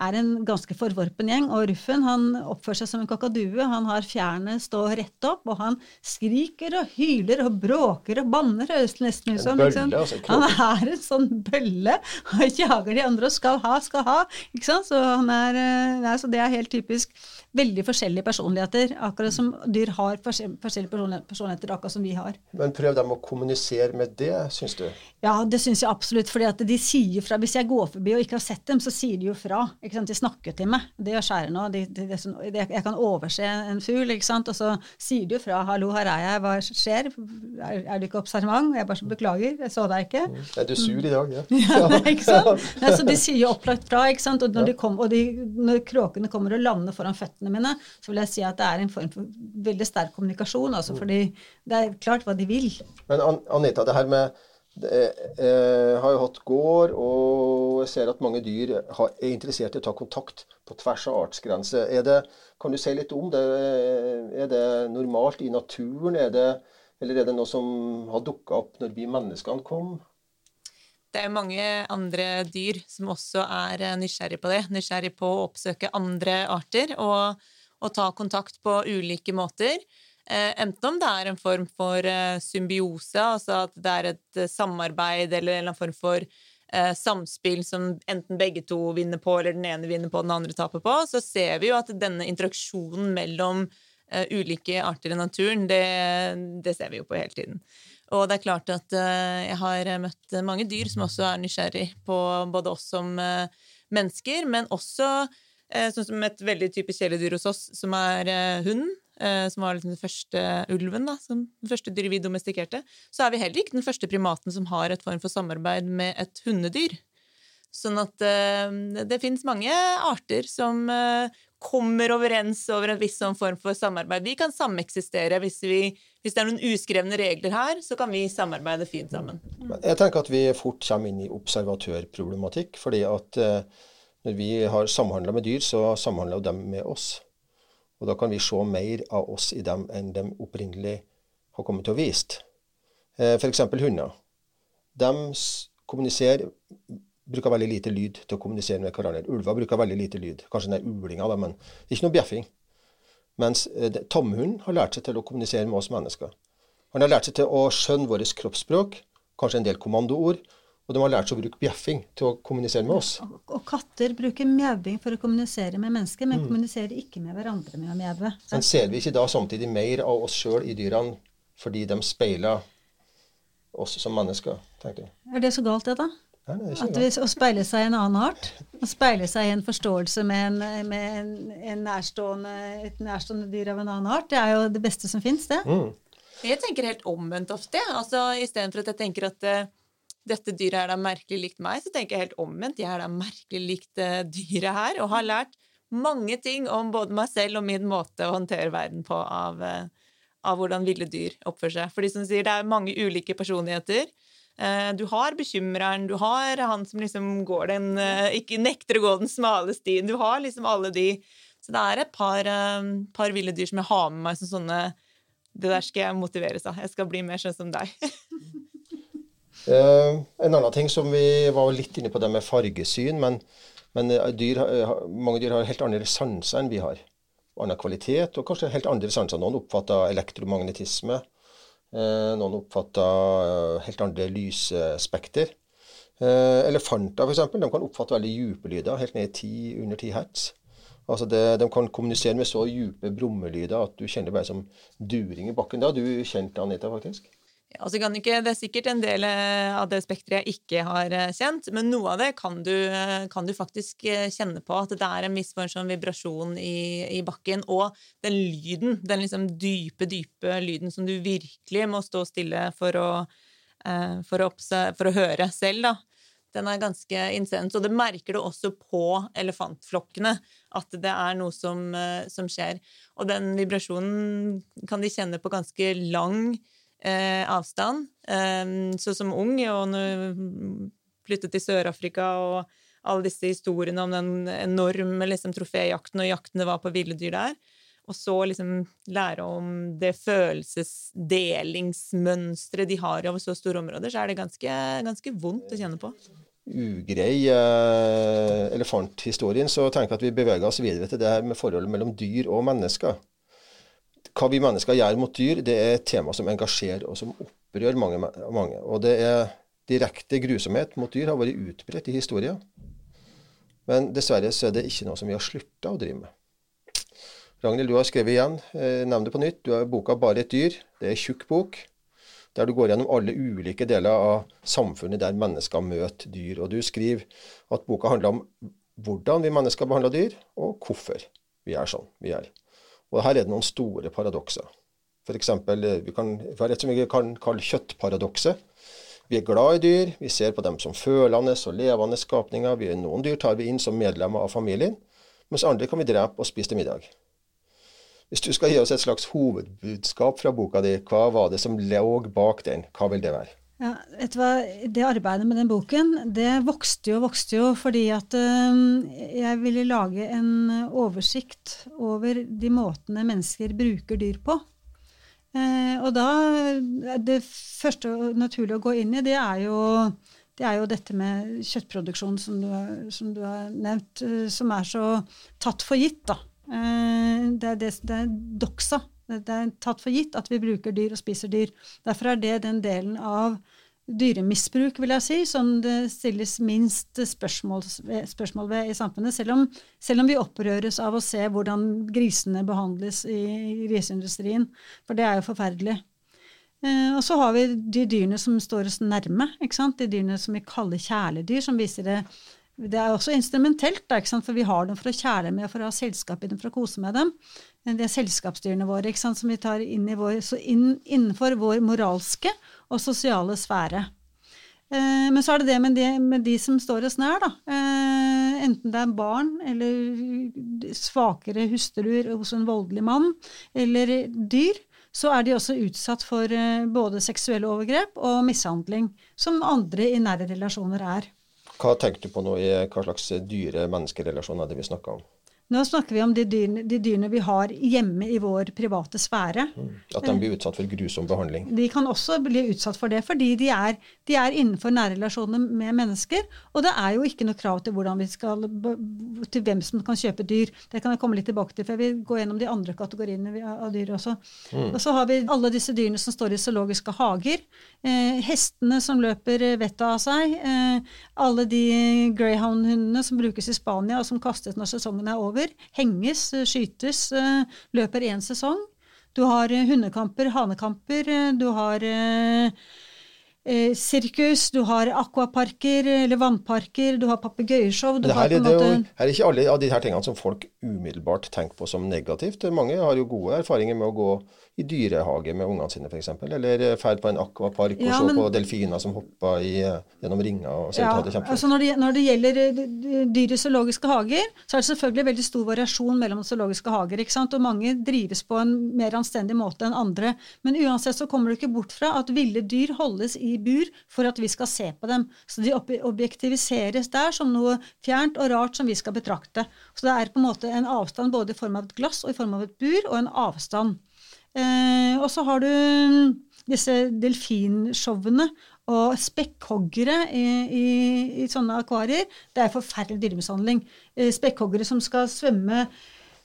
er en ganske forvorpen gjeng. Og Ruffen han oppfører seg som en kakadue. Han har fjærene stå rett opp, og han skriker og hyler og bråker og banner, høres det nesten ut som. Liksom. Han er en sånn bølle og jager de andre og skal ha, skal ha. Ikke sant? Så, er, ja, eh, så det er helt typisk veldig forskjellige personligheter. Akkurat som dyr har forskjellige personligheter, akkurat som vi har. Men prøv dem å kommunisere med det, syns du? Ja, det syns jeg absolutt. fordi at de sier fra. Hvis jeg går forbi og ikke har sett dem, så sier de jo fra. De snakker til meg. Det gjør nå. De, de, de, jeg kan overse en fugl, og så sier de jo fra. 'Hallo, her er jeg. Hva skjer? Er, er du ikke observant?' Jeg bare så 'Beklager, jeg så deg ikke'. Mm. Er du sur i dag? Ja. ja ikke sant? Nei, så de sier jo opplagt fra. ikke sant? Og når, kom, og når kråkene kommer og lander foran føttene føttene mine, så vil jeg si at det er en form for veldig sterk kommunikasjon. altså fordi det er klart hva de vil. Men Anita, det her med jeg eh, har jo hatt gård, og jeg ser at mange dyr er interessert i å ta kontakt på tvers av artsgrenser. kan du si litt om det? Er det normalt i naturen, er det, eller er det noe som har dukka opp når vi menneskene kom? det er mange andre dyr som også er eh, nysgjerrig på det. Nysgjerrig på å oppsøke andre arter og, og ta kontakt på ulike måter. Eh, enten om det er en form for eh, symbiose, altså at det er et samarbeid eller en form for samspill som enten begge to vinner på, eller den ene vinner på, den andre taper på, så ser vi jo at denne interaksjonen mellom ulike arter i naturen, det, det ser vi jo på hele tiden. Og det er klart at jeg har møtt mange dyr som også er nysgjerrig på både oss som mennesker, men også sånn som et veldig typisk kjæledyr hos oss, som er hunden. Som var liksom den første ulven, da, som den første dyret vi domestikerte. Så er vi heller ikke den første primaten som har et form for samarbeid med et hundedyr. Sånn at det finnes mange arter som kommer overens over en viss sånn form for samarbeid. Vi kan sameksistere. Hvis, vi, hvis, det er noen uskrevne regler her, så kan vi samarbeide fint sammen. Jeg tenker at vi fort kommer inn i observatørproblematikk. fordi at uh, når vi har samhandla med dyr, så samhandler de med oss. Og da kan vi se mer av oss i dem enn de opprinnelig har kommet til å vise. Eh, F.eks. hunder. De kommuniserer bruker veldig lite lyd til å kommunisere med hverandre. Ulver bruker veldig lite lyd. Kanskje den ulinga, da, men det er ikke noe bjeffing. Mens eh, tamhunden har lært seg til å kommunisere med oss mennesker. Han har lært seg til å skjønne vårt kroppsspråk, kanskje en del kommandoord. Og de har lært seg å bruke bjeffing til å kommunisere med oss. Og, og katter bruker mjauing for å kommunisere med mennesker, men mm. kommuniserer ikke med hverandre med å mjaue. Men ser vi ikke da samtidig mer av oss sjøl i dyrene fordi de speiler oss som mennesker, tenker jeg. Er det så galt, det, da? Nei, det At vi, Å speile seg i en annen art? Å speile seg i en forståelse med, en, med en, en nærstående, et nærstående dyr av en annen art, det er jo det beste som fins, det. Mm. Jeg tenker helt omvendt ofte. altså Istedenfor at jeg tenker at uh, dette dyret er da merkelig likt meg, så tenker jeg helt omvendt. Jeg er da merkelig likt uh, dyret her, og har lært mange ting om både meg selv og min måte å håndtere verden på av, uh, av hvordan ville dyr oppfører seg. For de som sier det er mange ulike personligheter. Eh, du har bekymreren, du har han som liksom går den eh, Ikke nekter å gå den smale stien. Du har liksom alle de. Så det er et par, eh, par ville dyr som jeg har med meg som sånne Det der skal jeg motiveres av. Jeg skal bli mer sånn som deg. Uh, en annen ting som vi var litt inne på det med fargesyn, men, men dyr, mange dyr har helt andre sanser enn vi har. Annen kvalitet, og kanskje helt andre sanser. Noen oppfatter elektromagnetisme. Eh, noen oppfatter eh, helt andre lysspekter. Eh, elefanter f.eks. Kan oppfatte veldig dype lyder, helt ned i 10, under 10 hertz. Altså det, De kan kommunisere med så dype brummelyder at du kjenner bare som during i bakken. Det har du kjent, Anita, faktisk? Altså ikke, det er sikkert en del eh, av det spekteret jeg ikke har eh, kjent, men noe av det kan du, eh, kan du faktisk kjenne på. At det er en viss form sånn vibrasjon i, i, bakken. Og den lyden, den liksom dype, dype lyden som du virkelig må stå stille for å, for å, for å høre selv, da. Den er ganske intens. Og det merker du også på elefantflokkene, at det er noe som, som skjer. Og den vibrasjonen kan de kjenne på ganske lang tid eh, avstand. Um, så som ung, og flyttet til Sør-Afrika og alle disse historiene om den enorme liksom, troféjakten og jaktene var på ville dyr der, og så liksom lære om det følelsesdelingsmønsteret de har over så store områder, så er det ganske, ganske vondt å kjenne på. Ugrei eh, elefanthistorien, så tenker jeg at vi beveger oss videre til det her med forholdet mellom dyr og mennesker hva vi mennesker gjør mot dyr, det er et tema som engasjerer og som opprører mange. mange. Og det er direkte grusomhet mot dyr har vært utbredt i historien. Men dessverre så er det ikke noe som vi har slutta å drive med. Ragnhild, du har skrevet igjen, eh, nevn det på nytt. Du har boka 'Bare et dyr'. Det er en tjukk bok der du går gjennom alle ulike deler av samfunnet der mennesker møter dyr. Og du skriver at boka handler om hvordan vi mennesker behandler dyr, og hvorfor vi er sånn vi er. Og her er det noen store paradokser. F.eks. Eh, vi, vi har et som vi kan kalle kjøttparadokset. Vi er glad i dyr, vi ser på dem som følende og levende skapninger. Vi, noen dyr tar vi inn som medlemmer av familien, mens andre kan vi drepe og spise til middag. Hvis du skal gi oss et slags hovedbudskap fra boka di, hva var det som lå bak den? Hva vil det være? Ja, vet du hva, Det arbeidet med den boken det vokste jo og vokste jo fordi at øh, jeg ville lage en oversikt over de måtene mennesker bruker dyr på. Eh, og da Det første naturlige å gå inn i, det er jo, det er jo dette med kjøttproduksjon, som du, som du, har nevnt, øh, som er så tatt for gitt. da. Eh, det, er det, det er doksa det er tatt for gitt at vi bruker dyr og spiser dyr. Derfor er det den delen av dyremisbruk, vil jeg si, som det stilles minst spørsmål, spørsmål ved i samfunnet. Selv om, selv om, vi opprøres av å se hvordan grisene behandles i griseindustrien. For det er jo forferdelig. Eh, og så har vi de dyrene som står oss nærme. De dyrene som vi kaller kjæledyr, som viser det det er også instrumentelt, da, for vi har dem for å kjæle med for å ha selskap i dem, for å kose med dem. Det er selskapsdyrene våre som vi tar inn, vår, inn innenfor vår moralske og sosiale sfære. Eh, men så er det det med, de, med de som står oss nær, da. Eh, enten det er barn eller svakere hustruer hos en voldelig mann, eller dyr, så er de også utsatt for eh, både seksuelle overgrep og mishandling, som andre i nære relasjoner er. Hva tenker du på nå i hva slags dyre-menneskerelasjoner det vi snakker om? Nå snakker vi om de dyrene, de dyrene, vi har hjemme i vår private sfære. Mm. At de blir utsatt for grusom behandling? De kan også bli utsatt for det, fordi de er, de er innenfor nære relasjoner med mennesker. Og det er jo ikke noe krav til, vi skal, til hvem som kan kjøpe dyr. Det kan jeg komme litt tilbake til, for jeg vil gå gjennom de andre kategoriene av dyr også. Mm. Og så har vi alle disse dyrene som står i zoologiske hager. Eh, hestene som løper vettet av seg. Eh, alle de greyhound-hundene som brukes i Spania, og som kastes når sesongen er over over. Henges, eh, skytes, eh, løper én sesong. Du har eh, hundekamper, hanekamper. Du har sirkus, du har akvaparker eller vannparker, du har papegøyeshow her, her, er ikke alle av de her tingene som folk umiddelbart tenker på som negativt. Mange har jo gode erfaringer med å gå i dyrehage med ungene sine, f.eks. Eller ferd på en akvapark og ja, se men, på delfiner som hopper i, gjennom ringer. og ser ja, ut til altså når, det, når det gjelder eh, dyr i zoologiske hager, så er det selvfølgelig veldig stor variasjon mellom zoologiske hager. ikke sant? Og mange drives på en mer anstendig måte enn andre. Men uansett så kommer du ikke bort fra at ville dyr holdes i bur for at vi skal se på dem. Så de objektiviseres der som noe fjernt og rart som vi skal betrakte. Så det er på en måte en avstand både i form av et glass og i form av et bur, og en avstand. Eh, og så har du mm, disse delfinshowene og spekkhoggere i, i, i, sånne akvarier. Det er forferdelig dyremishandling. Eh, spekkhoggere som skal svømme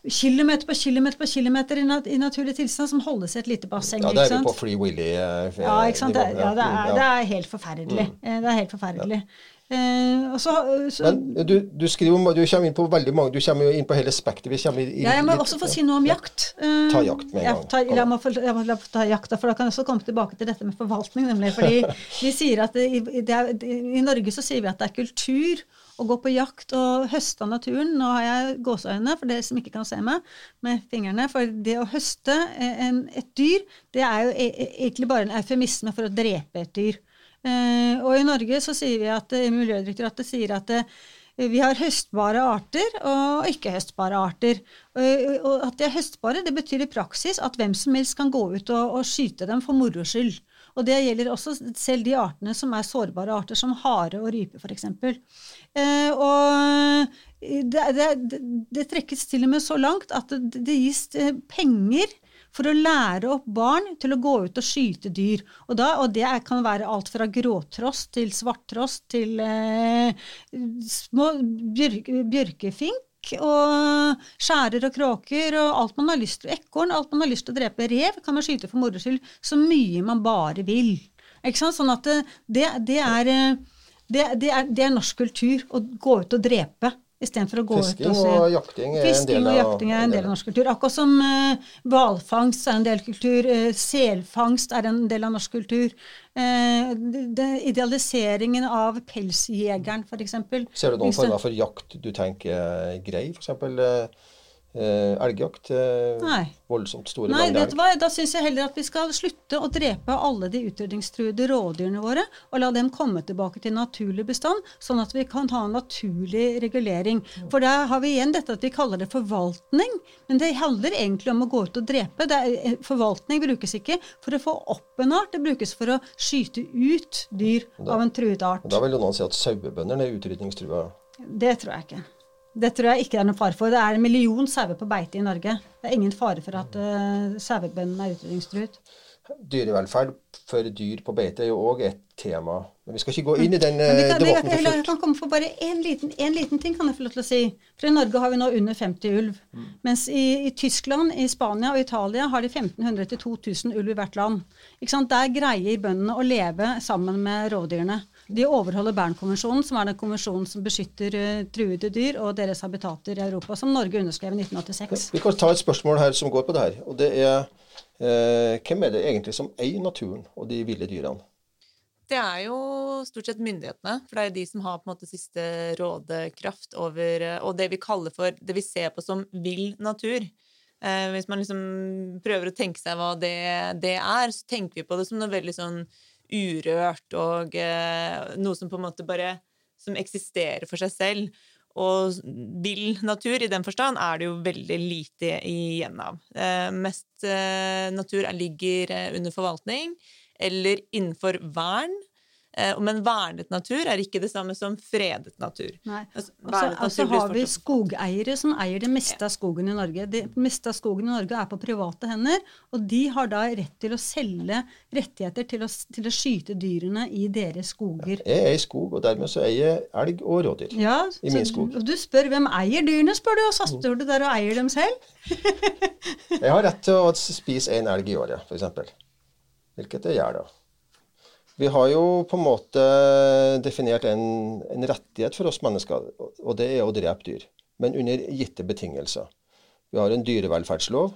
kilometer på kilometer på kilometer i, nat i naturlig tilstand, som holdes i et lite basseng. Ja, det er jo på Free Willy. Eh, ja, ikke sant? Det, ja, det, er, det er helt forferdelig. Mm. Det er helt forferdelig. Ja. Eh, så, så, Men du, du, skriver, du kommer inn på veldig mange, du kommer inn på hele spekteret. Ja, jeg må litt, også få si noe om jakt. Eh, ta jakt med en gang. Ta, la meg, la meg ta jakta, for da kan jeg også komme tilbake til dette med forvaltning. nemlig, fordi vi sier at det, det er, I Norge så sier vi at det er kultur å gå på jakt og høste av naturen. Nå har jeg gåseøyne, for dere som ikke kan se meg med fingrene. For det å høste en, et dyr, det er jo e, e, egentlig bare en eufemisme for å drepe et dyr. Eh, og i Norge så sier vi at eh, Miljødirektoratet sier at eh, vi har høstbare arter og ikke-høstbare arter. Og at de er høstbare, det betyr i praksis at hvem som helst kan gå ut og, og skyte dem for moro skyld. Og det gjelder også selv de artene som er sårbare arter, som hare og rype f.eks. Eh, og det, det, det, trekkes til og med så langt at det, gis penger for å lære opp barn til å gå ut og skyte dyr. Og, da, og det kan være alt fra gråtrost til svarttrost til eh, små bjørk, bjørkefink og skjærer og kråker og alt man har lyst til. Ekorn, alt man har lyst til å drepe. Rev kan man skyte for moro skyld så mye man bare vil. Ikke sant? Sånn at det, det, er, det, det, er, er norsk kultur å gå ut og drepe. Istedenfor å gå Fisking ut og se. og jakting er Fisking en del av, jakting er en del av norsk kultur. Akkurat som uh, er en del kultur. Uh, selfangst er en del av norsk kultur. Uh, det, idealiseringen av pelsjegeren, f.eks. Ser du noen former for jakt du tenker er grei? F.eks. Uh, eh, elgjakt. Eh, voldsomt store Nei, vet du hva? Da syns jeg heller at vi skal slutte å drepe alle de utrydningstruede rådyrene våre, og la dem komme tilbake til naturlig bestand, sånn at vi kan ha en naturlig regulering. For da har vi igjen dette at vi kaller det forvaltning, men det handler egentlig om å gå ut og drepe. Er, eh, forvaltning brukes ikke for å få opp en art, det brukes for å skyte ut dyr da, av en truet art. Da vil noen si at sauebøndene er utrydningstrua? Det tror jeg ikke. Det tror jeg ikke det er noen fare for. Det er en million sauer på beite i Norge. Det er ingen fare for at uh, sauebøndene er utrydningstruet. Dyrevelferd for dyr på beite er jo òg et tema. Men vi skal ikke gå inn i den uh, kan, debatten for fullt. Jeg kan komme for bare én liten, liten, ting, kan jeg få lov til å si. For i Norge har vi nå under 50 ulv. Mm. Mens i, i, Tyskland, i Spania og Italia har de 1500-2000 ulv i hvert land. Der greier bøndene å leve sammen med rovdyrene. De overholder Bernkonvensjonen, som er den konvensjonen som beskytter uh, truede dyr og deres habitater i Europa, som Norge underskrev i 1986. Vi kan ta et spørsmål her som går på det her. og det er uh, Hvem er det egentlig som eier naturen og de ville dyrene? Det er jo stort sett myndighetene, for det er de som har på en måte siste rådekraft over eh, Og det vi kaller for Det vi ser på som vill natur. Eh, hvis man liksom prøver å tenke seg hva det, det, er, så tenker vi på det som noe veldig sånn urørt og eh, noe som på en måte bare som eksisterer for seg selv. Og vill natur i den forstand er det jo veldig lite igjen av. Eh, mest eh, natur ligger under forvaltning eller innenfor vern. Eh, Men vernet natur er ikke det samme som fredet natur. Nei. Altså, vernet altså natur har vi skogeiere som eier det meste av skogen i Norge. Det meste av skogen i Norge er på private hender, og de har da rett til å selge rettigheter til å, til å skyte dyrene i deres skoger. Jeg eier skog, og dermed så eier jeg elg og rådyr. Ja, I min skog. Og du spør hvem eier dyrene, spør du, og så står du der og eier dem selv. Jeg har rett til å spise én elg i året, f.eks. Hvilket jeg gjør, da. Vi har jo på en måte definert en, en rettighet for oss mennesker, og det er å drepe dyr. Men under gitte betingelser. Vi har en dyrevelferdslov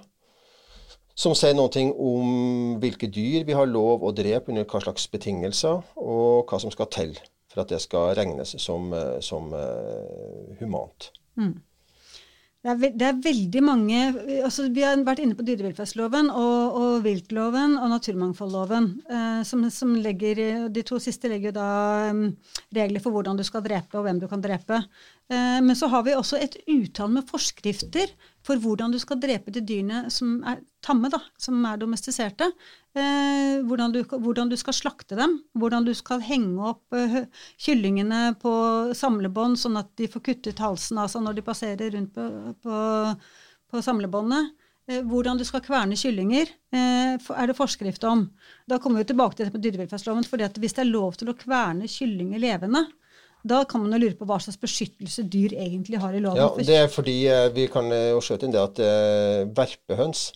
som sier noe om hvilke dyr vi har lov å drepe under hva slags betingelser, og hva som skal til for at det skal regnes som, som uh, humant. Det er, det er veldig mange altså Vi har vært inne på dyrevelferdsloven og, og viltloven og naturmangfoldloven. Eh, som, som legger, de to siste legger da um, regler for hvordan du skal drepe og hvem du kan drepe. Eh, men så har vi også et utall med forskrifter for hvordan du skal drepe de dyrene som er tamme, da, som er domestiserte. Eh, hvordan, du, hvordan du skal slakte dem. Hvordan du skal henge opp eh, kyllingene på samlebånd, sånn at de får kuttet halsen av seg når de passerer rundt på, på, på samlebåndet. Hvordan du skal kverne kyllinger, er det forskrift om. Da kommer vi tilbake til dette med dyrevelferdsloven. fordi hvis det er lov til å kverne kyllinger levende, da kan man jo lure på hva slags beskyttelse dyr egentlig har i loven. Ja, det er fordi eh, vi kan eh, jo skjøte inn det at eh, verpehøns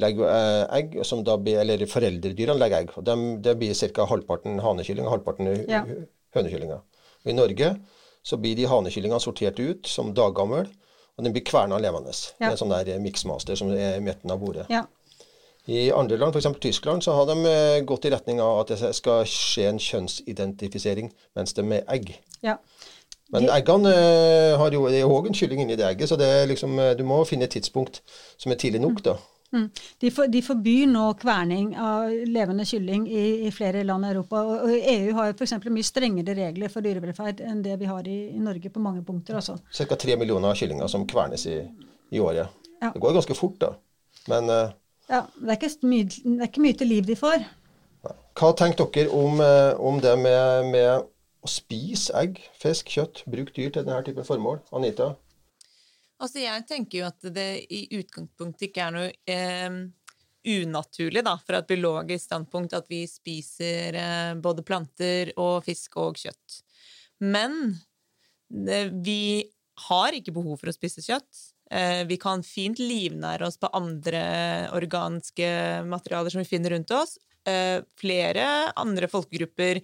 legger egg, som da blir, eller foreldredyrene legger egg. og Det blir ca. halvparten hanekylling og halvparten Ja. hø- hønekyllinger. I Norge så blir de hanekyllingene sortert ut som daggammel, og den blir kverna levende. Ja. er en sånn der mixmaster som er i midten av bordet. ja. I andre land, f.eks. Tyskland, så har de eh, gått i retning av at det skal skje en kjønnsidentifisering mens de er egg. ja. Men eggene eh, har jo, det er òg en kylling inni det egget, så det er liksom, eh, du må finne et tidspunkt som er tidlig nok, da. Mm. De, for, de forbyr nå kverning av levende kylling i, i flere land i Europa. Og, og EU har jo f.eks. mye strengere regler for dyrevelferd enn det vi har i, i Norge på mange punkter. Altså. Ca. tre millioner kyllinger som kvernes i, i året. Ja. Det går ganske fort, da. Men eh, Ja, det, er ikke mye, det er ikke mye til liv de får. hva tenker dere om, eh, om det med, med å spise egg, fisk, kjøtt, bruke dyr til denne typen formål? Anita? Altså, jeg tenker jo at det i utgangspunktet ikke er noe eh, unaturlig, da, fra et biologisk standpunkt, at vi spiser eh, både planter og fisk og kjøtt. Men det, vi har ikke behov for å spise kjøtt. Eh, vi kan fint livnære oss på andre organiske materialer som vi finner rundt oss. Eh, flere andre folkegrupper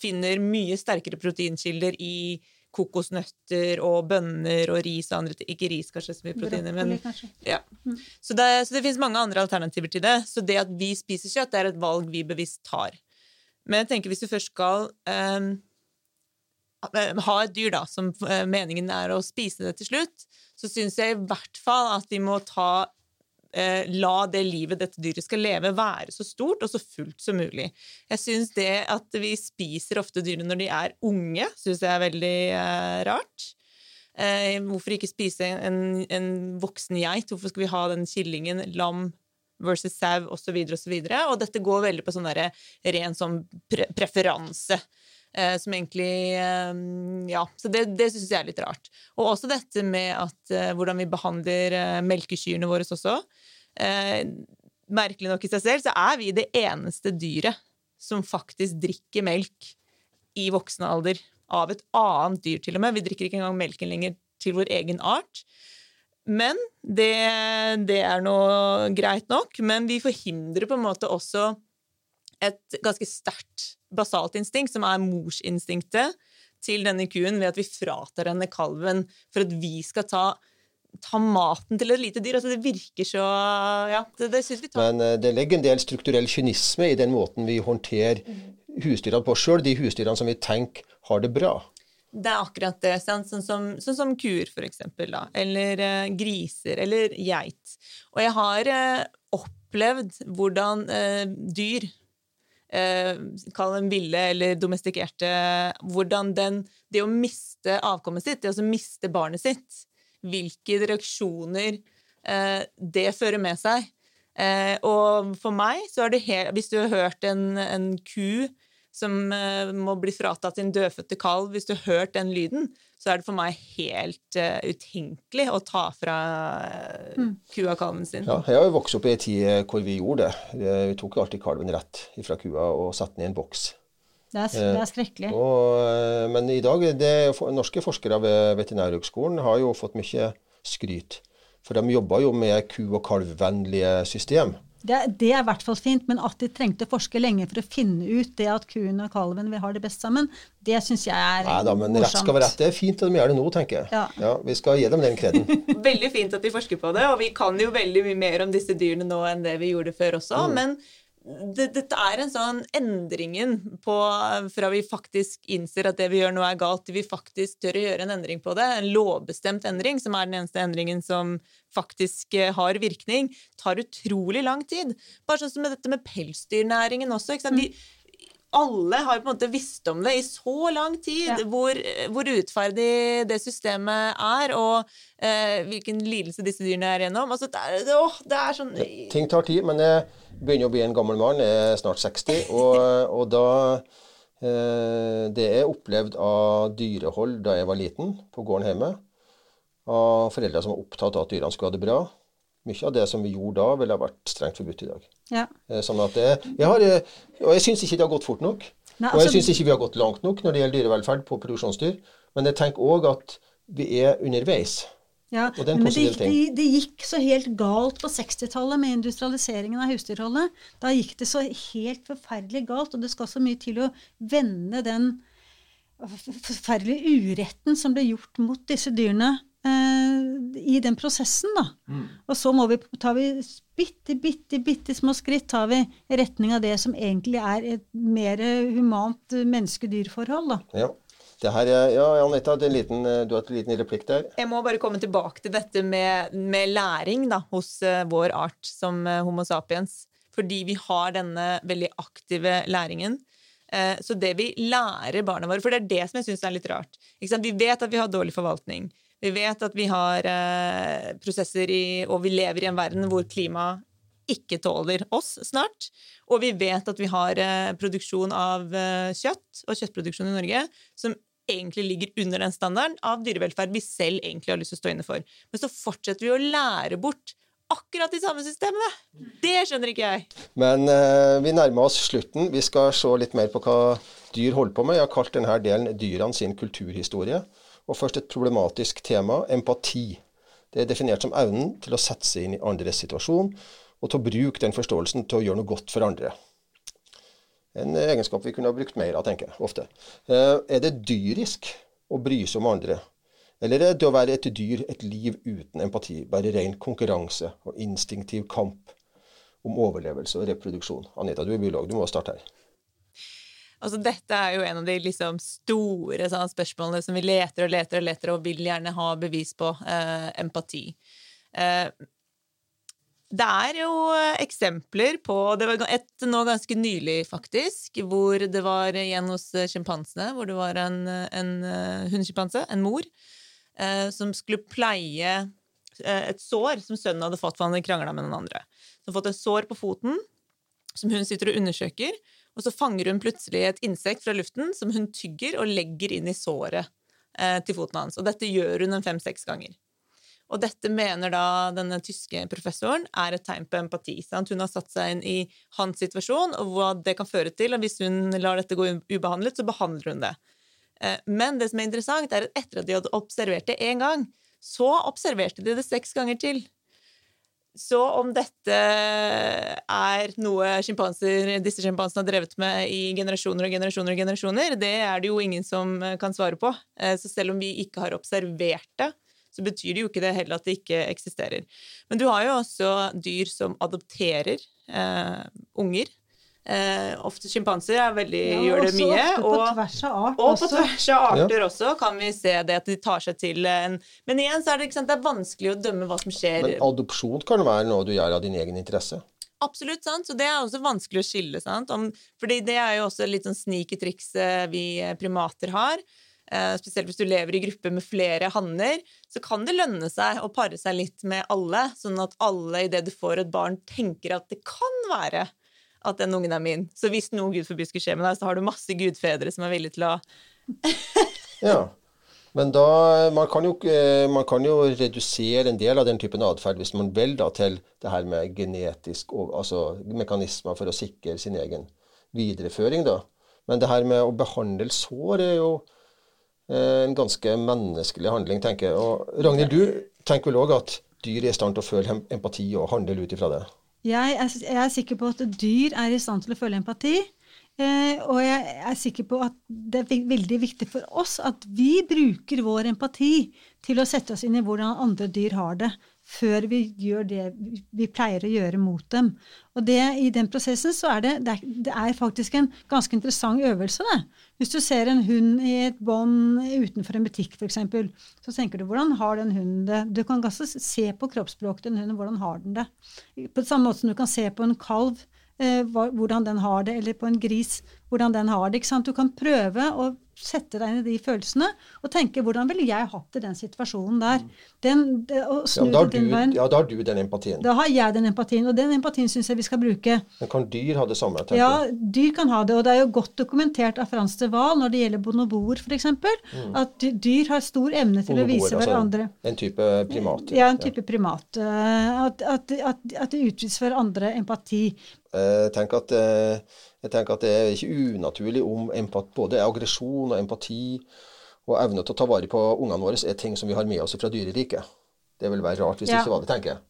finner mye sterkere proteinkilder i kokosnøtter og bønner og ris og andre ting. Ikke ris, kanskje, så mye proteiner, men ja. Så, det, så det finnes mange andre alternativer til det. Så det at vi spiser kjøtt, det er et valg vi bevisst tar. Men jeg tenker hvis du først skal ehm, ha et dyr, da, som eh, meningen er å spise det til slutt, så syns jeg i hvert fall at vi må ta eh, La det livet dette dyret skal leve, være så stort og så fullt som mulig. Jeg syns det at vi spiser ofte dyrene når de er unge, syns jeg er veldig eh, rart. Eh, hvorfor ikke spise en, en voksen geit? Hvorfor skal vi ha den kyllingen, lam versus sau osv. Og, så videre, og dette går veldig på sånn der, ren sånn pre preferanse. Eh, som egentlig eh, Ja, så det, det syns jeg er litt rart. Og også dette med at eh, hvordan vi behandler eh, melkekyrne våre også. Merkelig nok i seg selv så er vi det eneste dyret som faktisk drikker melk i voksen alder av et annet dyr, til og med. Vi drikker ikke engang melken lenger til vår egen art. Men det, det er nå greit nok. Men vi forhindrer på en måte også et ganske sterkt basalt instinkt, som er morsinstinktet til denne kuen, ved at vi fratar henne kalven for at vi skal ta, ta maten til et lite dyr. Altså, det virker så Ja, det, det syns vi tar Men eh, det ligger en del strukturell kynisme i den måten vi håndterer husdyrene på sjøl, de husdyrene som vi tenker har det bra. Det er akkurat det. Sånn, som, sånn som kuer, for eksempel. Da. Eller eh, griser. Eller geit. Og jeg har eh, opplevd hvordan eh, dyr, kall dem ville eller domestikerte, hvordan den, det å miste avkommet sitt, det å miste barnet sitt, hvilke reaksjoner eh, det fører med seg. Eh, og for meg så er det helt Hvis du har hørt en, en ku som må bli fratatt sin dødfødte kalv Hvis du har hørt den lyden, så er det for meg helt uh, utenkelig å ta fra uh, mm. kua kalven sin. Ja, jeg har jo vokst opp i en tid hvor vi gjorde det. Vi tok jo alltid kalven rett fra kua og satte den i en boks. Det er, det er skrekkelig. Og, men i dag, det, norske forskere ved Veterinærhøgskolen har jo fått mye skryt. For de jobber jo med ku- og kalvvennlige system. Det, det, er i hvert fall fint, men at de trengte å forske lenge for å finne ut det at kuen og kalven vil ha det best sammen, det syns jeg er Nei, da, men morsomt. Rett skal være rett. Det er fint at de gjør det nå, tenker jeg. Ja. ja vi skal gi dem den kreden. veldig fint at de forsker på det, og vi kan jo veldig mye mer om disse dyrene nå enn det vi gjorde før også. Mm. men det, dette er en sånn endringen på, fra vi faktisk innser at det vi gjør nå er galt, til vi faktisk tør å gjøre en endring på det. En lovbestemt endring, som er den eneste endringen som faktisk eh, har virkning, tar utrolig lang tid. Bare sånn som med dette med pelsdyrnæringen også. ikke sant? Vi, alle har på en måte visst om det i så lang tid, ja. hvor, hvor, urettferdig det systemet er, og eh, hvilken lidelse disse dyrene er gjennom. Altså, det, er, å, det er sånn Ting tar tid, men jeg begynner å bli en gammel mann, jeg er snart 60, og, og da eh, Det er opplevd av dyrehold da jeg var liten, på gården hjemme, av foreldre som var opptatt av at dyrene skulle ha det bra. Mye av det som vi gjorde da, ville ha vært strengt forbudt i dag. Ja. Eh, sånn at det, jeg har, eh, og jeg syns ikke det har gått fort nok. Nei, altså, og jeg syns ikke vi har gått langt nok når det gjelder dyrevelferd på produksjonsdyr. Men jeg tenker òg at vi er underveis. Ja, men det gikk, det, det gikk, så helt galt på 60-tallet med industrialiseringen av husdyrholdet. Da gikk det så helt forferdelig galt, og det skal så mye til å vende den forferdelige uretten som ble gjort mot disse dyrene i den prosessen, da. Mm. Og så må vi, tar vi bitte, bitte, bitte små skritt tar vi i retning av det som egentlig er et mer humant menneske-dyr-forhold, da. Ja. Det her, ja, Anita, liten, du har et liten replikk der. Jeg må bare komme tilbake til dette med, med læring da, hos uh, vår art som uh, Homo sapiens. Fordi vi har denne veldig aktive læringen. Uh, så det vi lærer barna våre For det er det som jeg syns er litt rart. Vi vet at vi har dårlig forvaltning. Vi vet at vi har eh, prosesser i Og vi lever i en verden hvor klimaet ikke tåler oss snart. Og vi vet at vi har eh, produksjon av eh, kjøtt og kjøttproduksjon i Norge som egentlig ligger under den standarden av dyrevelferd vi selv egentlig har lyst til å stå inne for. Men så fortsetter vi å lære bort akkurat de samme systemene. Det skjønner ikke jeg. Men eh, vi nærmer oss slutten. Vi skal se litt mer på hva dyr holder på med. Jeg har kalt denne delen dyrene sin kulturhistorie. Og først et problematisk tema empati. Det er definert som evnen til å sette seg inn i andres situasjon, og til å bruke den forståelsen til å gjøre noe godt for andre. En egenskap vi kunne ha brukt mer av, tenker jeg ofte. Eh, er det dyrisk å bry seg om andre? Eller er det å være et dyr et liv uten empati, bare ren konkurranse og instinktiv kamp om overlevelse og reproduksjon? Anita, du er biolog, du må starte her. Altså, dette er jo en av de liksom, store sånn, spørsmålene som vi leter og leter og leter og vil gjerne ha bevis på. Eh, empati. Eh, det er jo eksempler på Det var et nå ganske nylig, faktisk, hvor det var igjen hos sjimpansene, hvor det var en, en uh, hundsjimpanse, en mor, eh, som skulle pleie eh, et sår som sønnen hadde fått for han krangla med noen andre. Som fått et sår på foten som hun sitter og undersøker og så fanger hun plutselig et insekt fra luften som hun tygger og legger inn i såret eh, til foten hans. Og dette gjør hun en fem-seks ganger. Og dette mener da denne tyske professoren er et tegn på empati. Sant? Hun har satt seg inn i hans situasjon, og hva det kan føre til. Og hvis hun lar dette gå ubehandlet, så behandler hun det. Eh, men det som er interessant, er at etter at de hadde observert det én gang, så observerte de det seks ganger til. Så om dette er noe disse sjimpansene har drevet med i generasjoner og generasjoner, og generasjoner, det er det jo ingen som kan svare på. Eh, så selv om vi ikke har observert det, så betyr det jo ikke det heller at det ikke eksisterer. Men du har jo også dyr som adopterer eh, unger Eh, ofte sjimpanser ja, gjør det mye. og, på tvers av art og på tvers av arter ja. også kan vi se det at de tar seg til en Men igjen så er det, sant, det er vanskelig å dømme hva som skjer. Men adopsjon kan være noe du gjør av din egen interesse? Absolutt, sant? så det er også vanskelig å skille. sant? Om, fordi det er jo også litt sånn sneaky triks vi primater har. Eh, spesielt hvis du lever i gruppe med flere hanner, så kan det lønne seg å pare seg litt med alle, sånn at alle idet du får et barn, tenker at det kan være at den ungen er min. Så hvis noe gud forby skulle skje med deg, så har du masse gudfedre som er villige til å Ja. Men da man kan, jo, man kan jo redusere en del av den typen atferd hvis man vel da til det her med genetisk altså mekanismer for å sikre sin egen videreføring. da. Men det her med å behandle sår er jo eh, en ganske menneskelig handling, tenker jeg. Og Ragnhild, du tenker vel òg at dyr er i stand til å føle empati og handle ut ifra det? Jeg er, jeg er sikker på at dyr er i stand til å føle empati. Eh, og jeg er sikker på at det er veldig viktig for oss at vi bruker vår empati til å sette oss inn i hvordan andre dyr har det, før vi gjør det vi pleier å gjøre mot dem. Og det, i den prosessen så er det, det er, faktisk en ganske interessant øvelse. Det. Hvis du ser en hund i et bånd utenfor en butikk f.eks., så tenker du hvordan har den hunden det? Du kan også se på kroppsspråket til en hund, hvordan har den det? På samme måte som du kan se på en kalv eh, hvordan den har det, eller på en gris hvordan den har det. Du kan prøve å sette deg inn i de følelsene og tenke hvordan ville jeg hatt det i den situasjonen der. Den, det, ja, da du, ja, da har du den empatien. Da har jeg den empatien, og den empatien syns jeg vi skal bruke. Men kan dyr ha det samme? Tenker? Ja, dyr kan ha det. Og det er jo godt dokumentert av Frans de Wahl når det gjelder bonoboer f.eks., mm. at dyr har stor evne til bonoboer, å vise altså hverandre altså En type primat? Ja, en type primat. Eh, at, at, at, at det utviser hverandre empati. Jeg tenk at eh, jeg tenker at det er ikke unaturlig om empati, både aggresjon og empati og evne til å ta vare på ungene våre er ting som vi har med oss fra dyreriket. Det vil være rart hvis det ikke var det, tenker jeg.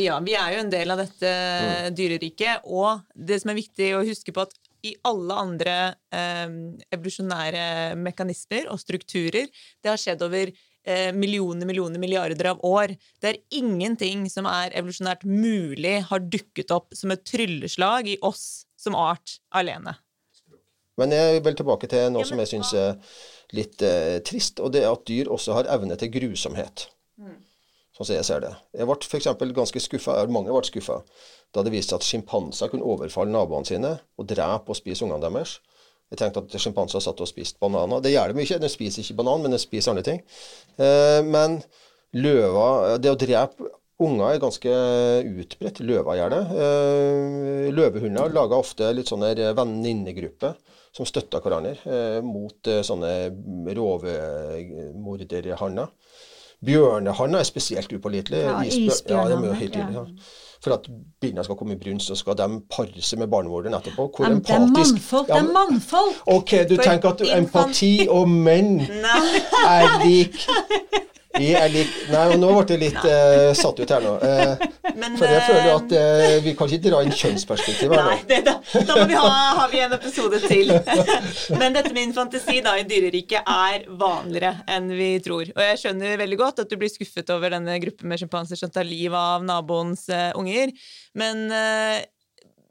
Ja, vi er jo en del av dette mm. dyreriket. Og det som er viktig å huske på, at i alle andre eh, evolusjonære mekanismer og strukturer Det har skjedd over eh, millioner, millioner, milliarder av år. Det er ingenting som er evolusjonært mulig, har dukket opp som et trylleslag i oss som art alene. Men jeg vil tilbake til noe som jeg syns er litt eh, trist, og det er at dyr også har evne til grusomhet. Mm. Sånn som jeg ser det. Jeg ble f.eks. ganske skuffa, mange ble skuffa, da det viste seg at sjimpanser kunne overfalle naboene sine og drepe og spise ungene deres. Jeg tenkte at sjimpanser satt og spiste bananer. Det gjør de ikke, de spiser ikke banan, men de spiser andre ting. Eh, men løver Det å drepe Unger er ganske utbredt. Løver gjerne. Eh, løvehunder lager ofte litt sånne venninnegrupper som støtter hverandre eh, mot eh, sånne rovmorderhanner. Bjørnehanner er spesielt upålitelige. Ja, isbjørnene. Ja, tydelig, ja. For at binna skal komme i brunst, så skal de pare seg med barnemorderen etterpå. Hvor Men empatisk Det er mannfolk! Ja! OK, du For tenker at empati og menn er lik vi er litt Nei, nå ble det litt uh, satt ut her nå. Uh, Men, for jeg føler at uh, vi kan ikke dra inn kjønnsperspektiv her nå. Nei, det, da, da, må vi ha, har vi en episode til. Men dette med infantasi da, i dyreriket er vanligere enn vi tror. Og jeg skjønner veldig godt at du blir skuffet over denne gruppen med sjimpanser som tar livet av naboens unger. Men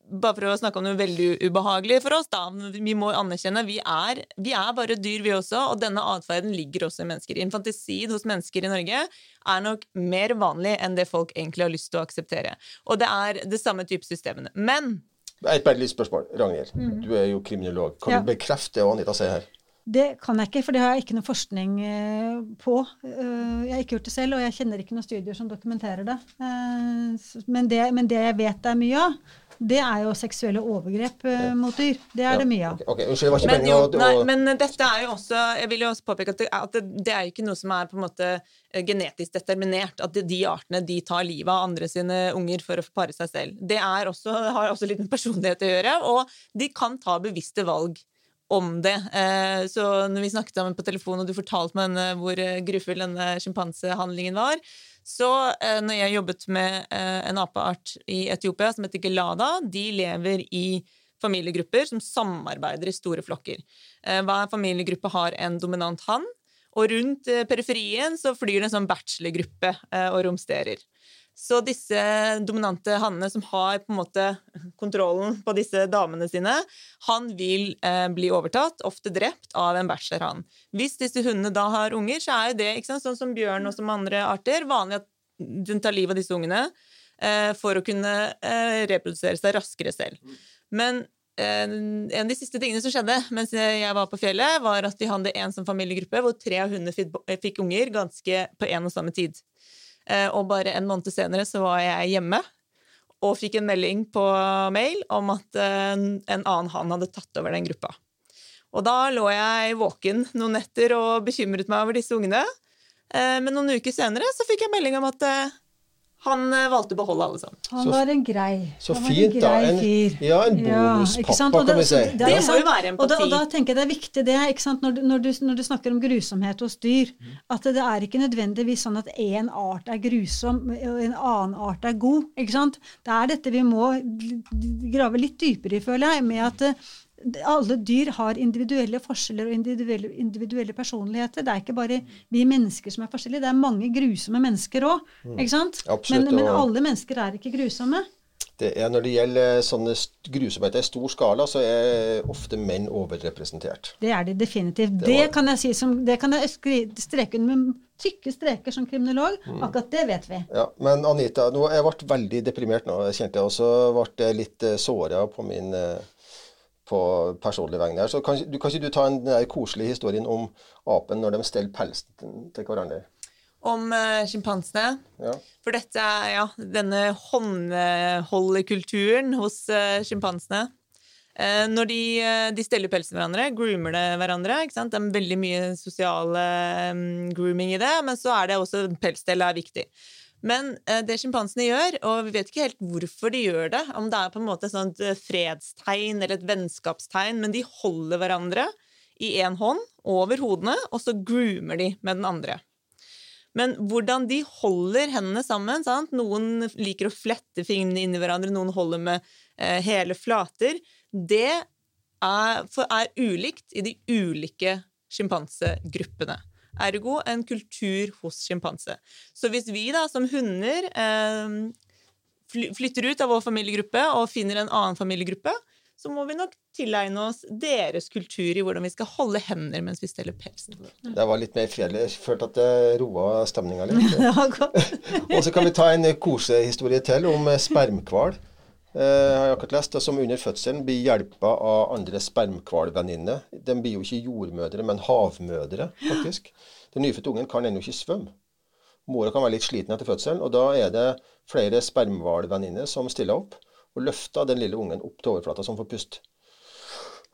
bare for å snakke om noe veldig ubehagelig for oss, da. Vi må anerkjenne vi er, vi er bare dyr, vi også, og denne atferden ligger også i mennesker. Infantisid hos mennesker i Norge er nok mer vanlig enn det folk egentlig har lyst til å akseptere. Og det er det samme type systemene. Men Et bare lite spørsmål. Ragnhild, mm. du er jo kriminolog. Kan ja. du bekrefte det Anita sier her? Det kan jeg ikke, for det har jeg ikke noe forskning eh, på. Eh, jeg har ikke gjort det selv, og jeg kjenner ikke noen studier som dokumenterer det. Eh, men det, men det jeg vet det er mye av, det er jo seksuelle overgrep ja. mot dyr. Det er ja. det mye av. Okay, okay. Unnskyld, men, jo, nei, men dette er jo også Jeg vil jo også påpeke at, det, at det, det, er ikke noe som er på en måte eh, genetisk determinert. At de artene de tar livet av andre sine unger for å pare seg selv. Det også, har også litt med personlighet å gjøre, og de kan ta bevisste valg om det. Eh, så når vi snakket sammen på telefon, og du fortalte meg hvor grufull denne sjimpansehandlingen var, så eh, når jeg jobbet med eh, en apeart i Etiopia som heter gelada, de lever i familiegrupper som samarbeider i store flokker. Eh, hver familiegruppe har en dominant hann, og rundt periferien så flyr det en sånn bachelorgruppe og romsterer. Så disse dominante hannene som har på en måte kontrollen på disse damene sine, han vil eh, bli overtatt, ofte drept, av en bachelorhann. Hvis disse hundene da har unger, så er jo det sant, sånn som bjørn og som andre arter, vanlig at den tar livet av disse ungene eh, for å kunne eh, reprodusere seg raskere selv. Men eh, en av de siste tingene som skjedde mens jeg var på fjellet, var at de hadde en sånn familiegruppe hvor tre av hundene fikk, fikk unger ganske på en og samme tid. Eh, og bare en måned senere så var jeg hjemme. og fikk en melding på mail om at eh, en annen han hadde tatt over den gruppa. Og da lå jeg våken noen netter og bekymret meg over disse ungene. Eh, men noen uker senere så fikk jeg melding om at han eh, valgte å beholde alle sammen. Han var en grei Så fint, en da. En, ja, en bonuspappa, kan vi si. det- Det må jo være Og da, og da tenker jeg det er viktig det, ikke sant? Når, du, når, du, når du snakker om grusomhet hos dyr, at det er ikke nødvendigvis sånn at én art er grusom og en annen art er god. ikke sant? Det er dette vi må grave litt dypere i, føler jeg, med at eh, alle dyr har individuelle forskjeller og individuelle, individuelle personligheter. Det er ikke bare vi mennesker som er forskjellige, det er mange grusomme mennesker òg. Sant? Men, men alle mennesker er ikke grusomme. Det er Når det gjelder sånne st- grusomheter i stor skala, så er ofte menn overrepresentert. Det er de definitivt. Det Det, kan jeg si som, det kan jeg streke under med tykke streker som kriminolog. Mm. Akkurat det vet vi. Ja, Men Anita, nå, jeg ble veldig deprimert nå, jeg kjente jeg. Og så ble litt uh, såra på min eh, på personlig vegne her. Så kan, du, kan ikke du ta en den der koselige historien om apen når de steller pelsen til hverandre? Om uh, sjimpansene. Ja. For dette er ja, denne håndholdekulturen hos uh, sjimpansene. Uh, når de, uh, de steller pelsen hverandre, groomer det hverandre. Ikke sant? Det er veldig mye sosial um, grooming i det, men så er det også pelsstell er viktig. Men eh, det sjimpansene gjør, og vi vet ikke helt hvorfor de gjør det, om det er på en måte et eh, fredstegn eller et vennskapstegn, men de holder hverandre i én hånd over hodene, og så groomer de med den andre. Men hvordan de holder hendene sammen sant? Noen liker å flette fingrene inn i hverandre, noen holder med eh, hele flater. Det er, er ulikt i de ulike sjimpansegruppene. Ergo en kultur hos sjimpanse. Så hvis vi da som hunder eh, flytter ut av vår familiegruppe og finner en annen familiegruppe, så må vi nok tilegne oss deres kultur i hvordan vi skal holde hender mens vi steller pelsen. Det var litt mer fredelig. Jeg følte at det roa stemninga litt. Det var godt. Og så kan vi ta en kosehistorie til om spermhval. Eh, har akkurat lest, det Som under fødselen blir hjelpa av andre spermhvalvenninner. De blir jo ikke jordmødre, men havmødre, faktisk. Den nyfødte ungen kan ennå ikke svømme. Mora kan være litt sliten etter fødselen, og da er det flere spermhvalvenninner som stiller opp og løfter den lille ungen opp til overflata, han får puste.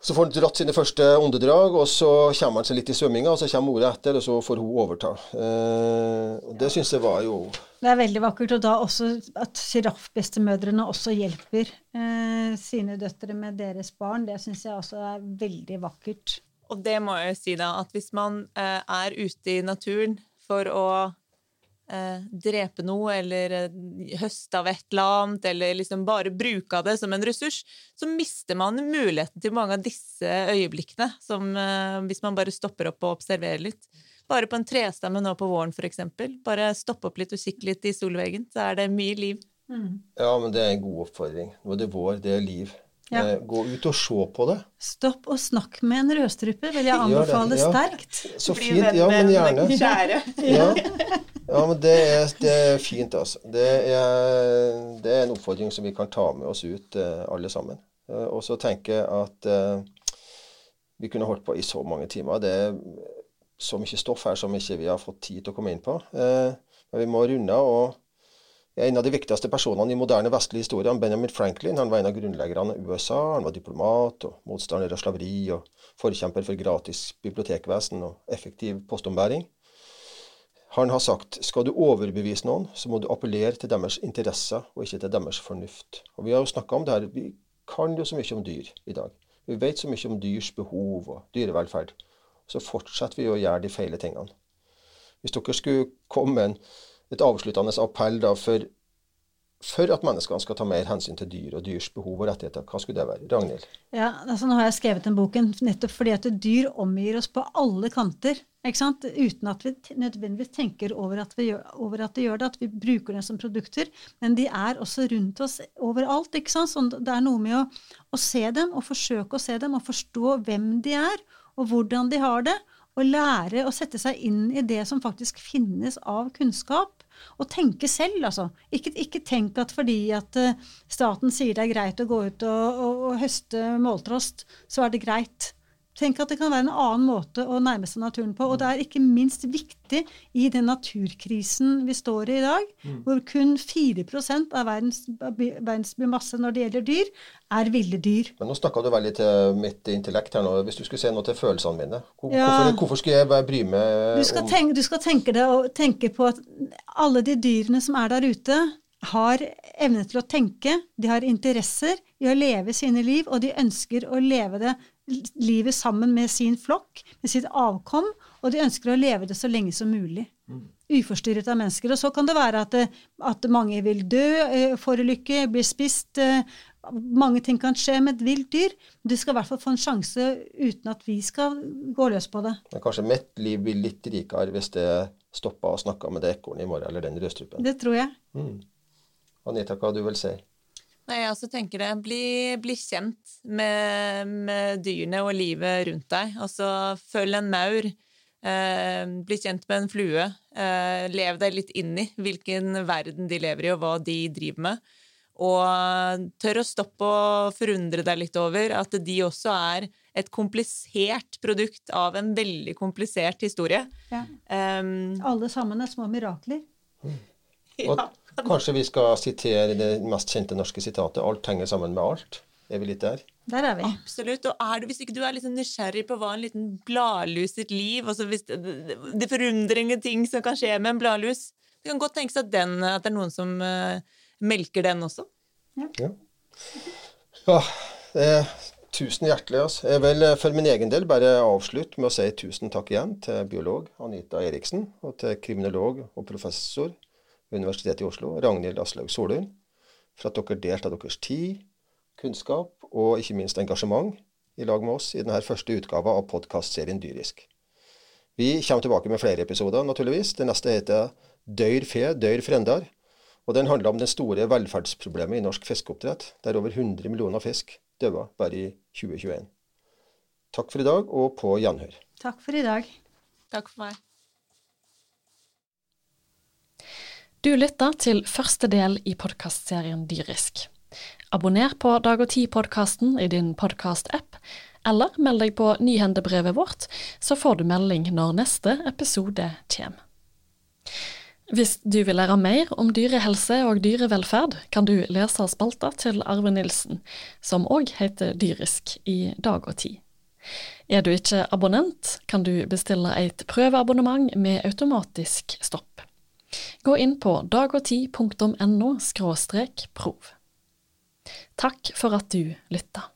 Så får han dratt sine første åndedrag, og så kommer han seg litt i svømminga, og så kommer mora etter, og så får hun overta. Eh, og det syns jeg var jo Det er veldig vakkert. Og da også at sjiraffbestemødrene også hjelper eh, sine døtre med deres barn. Det syns jeg også er veldig vakkert. Og det må jeg jo si, da, at hvis man eh, er ute i naturen for å eh, drepe noe eller eh, høste av et eller annet, eller liksom bare bruke av det som en ressurs, så mister man muligheten til mange av disse øyeblikkene, som eh, hvis man bare stopper opp og observerer litt. Bare på en trestamme nå på våren, eksempel. Bare stoppe opp litt og kikke litt i solveggen, så er det mye liv. Ja, men det er en god oppfordring. Nå er det vår, det er liv. Ja. Eh, gå ut og se på det. Stopp og snakk med en rødstrupe, vil jeg anbefale ja. sterkt. Så fint. Ja, men gjerne. Kjære. Ja, ja men det er, det er fint, altså. Det er, det er en oppfordring som vi kan ta med oss ut, eh, alle sammen. Eh, og så tenker jeg at vi kunne holdt på i så mange timer. Det er så mye stoff her som ikke vi har fått tid til å komme inn på. Eh, men vi må runde av. og en av de viktigste personene i moderne vestlig historie, Benjamin Franklin, han var en av grunnleggerne av USA. Han var diplomat og motstander av slaveri og forkjemper for gratis bibliotekvesen og effektiv postombæring. Han har sagt skal du overbevise noen, så må du appellere til deres interesser og ikke til deres fornuft. Og Vi har jo snakka om det her. Vi kan jo så mye om dyr i dag. Vi vet så mye om dyrs behov og dyrevelferd. Så fortsetter vi å gjøre de feile tingene. Hvis dere skulle komme med en, et avsluttende appell da for, for at menneskene skal ta mer hensyn til dyr og dyrs behov og rettigheter, hva skulle det være? Ragnhild? Ja, altså Nå har jeg skrevet den boken nettopp fordi at dyr omgir oss på alle kanter. Uten at vi nødvendigvis tenker over at, gjør, over at de gjør det, at vi bruker dem som produkter. Men de er også rundt oss overalt. ikke sant? Så det er noe med å, å se dem og forsøke å se dem og forstå hvem de er, og hvordan de har det. Og lære å sette seg inn i det som faktisk finnes av kunnskap. Og tenke selv, altså. Ikke, ikke tenk at fordi at eh, staten sier det er greit å gå ut og, og, og høste måltrost, så er det greit. Tenk at det kan være en annen måte å nærme seg naturen på. Og det er ikke minst viktig i den naturkrisen vi står i i dag, mm. hvor kun 4 av verdens, verdens masse når det gjelder dyr, er ville dyr. Men Nå snakka du veldig til mitt intellekt her nå. Hvis du skulle se noe til følelsene mine, hvorfor, ja. hvorfor skulle jeg bry meg du skal, tenke, du skal tenke, det, og tenke på at alle de dyrene som er der ute, har evne til å tenke, de har interesser i å leve sine liv, og de ønsker å leve det livet sammen med sin flokk, med sitt avkom, og de ønsker å leve det så lenge som mulig. Mm. Uforstyrret av mennesker. Og så kan det være at, at mange vil dø, eh, forulykke, bli spist. Eh, mange ting kan skje med et vilt dyr. Du skal i hvert fall få en sjanse uten at vi skal gå løs på det. Men kanskje mitt liv blir litt rikere hvis det stoppa og snakka med det ekornet i morgen, eller den rødstrupen. Det tror jeg. Mm. Anita, hva du vil si? Nei, jeg også tenker det. Bli, bli kjent med, med, dyrene og livet rundt deg. Altså, følg en maur. Eh, bli kjent med en flue. Eh, lev deg litt inn i hvilken verden de lever i, og hva de driver med. Og tør å stoppe og forundre deg litt over at de også er et komplisert produkt av en veldig komplisert historie. Ja. Um, Alle sammen er små mirakler. Mm. Ja. Kanskje vi skal sitere det mest kjente norske sitatet 'Alt henger sammen med alt'. Er vi litt der? Der er vi. Absolutt. Og er du, hvis ikke du er litt sånn nysgjerrig på hva en liten bladlus sitt liv altså hvis det, det forundrende ting som kan skje med en bladlus Det kan godt tenkes at, den, at det er noen som uh, melker den også. Ja. ja. ja eh, tusen hjertelig. Altså. Jeg vil eh, for min egen del bare avslutte med å si tusen takk igjen til biolog Anita Eriksen og til kriminolog og professor Universitetet i Oslo, Ragnhild Aslaug Solund, for at dere delte av deres tid, kunnskap og ikke minst engasjement i lag med oss i denne første utgava av podkastserien Dyrisk. Vi kommer tilbake med flere episoder, naturligvis. Det neste heter Døyr fe, døyr frendar. Og den handler om det store velferdsproblemet i norsk fiskeoppdrett, der over 100 millioner fisk døde bare i 2021. Takk for i dag, og på gjenhør. Takk for i dag. Takk for meg. Du lytter til første del i podkastserien Dyrisk. Abonner på Dag og Tid-podkasten i din podkast-app, eller meld deg på nyhendebrevet vårt, så får du melding når neste episode kommer. Hvis du vil lære mer om dyrehelse og dyrevelferd, kan du lese spalta til Arve Nilsen, som òg heter Dyrisk, i Dag og Tid. Er du ikke abonnent, kan du bestille et prøveabonnement med automatisk stopp. Gå inn på dagogti.no prov. Takk for at du lytta.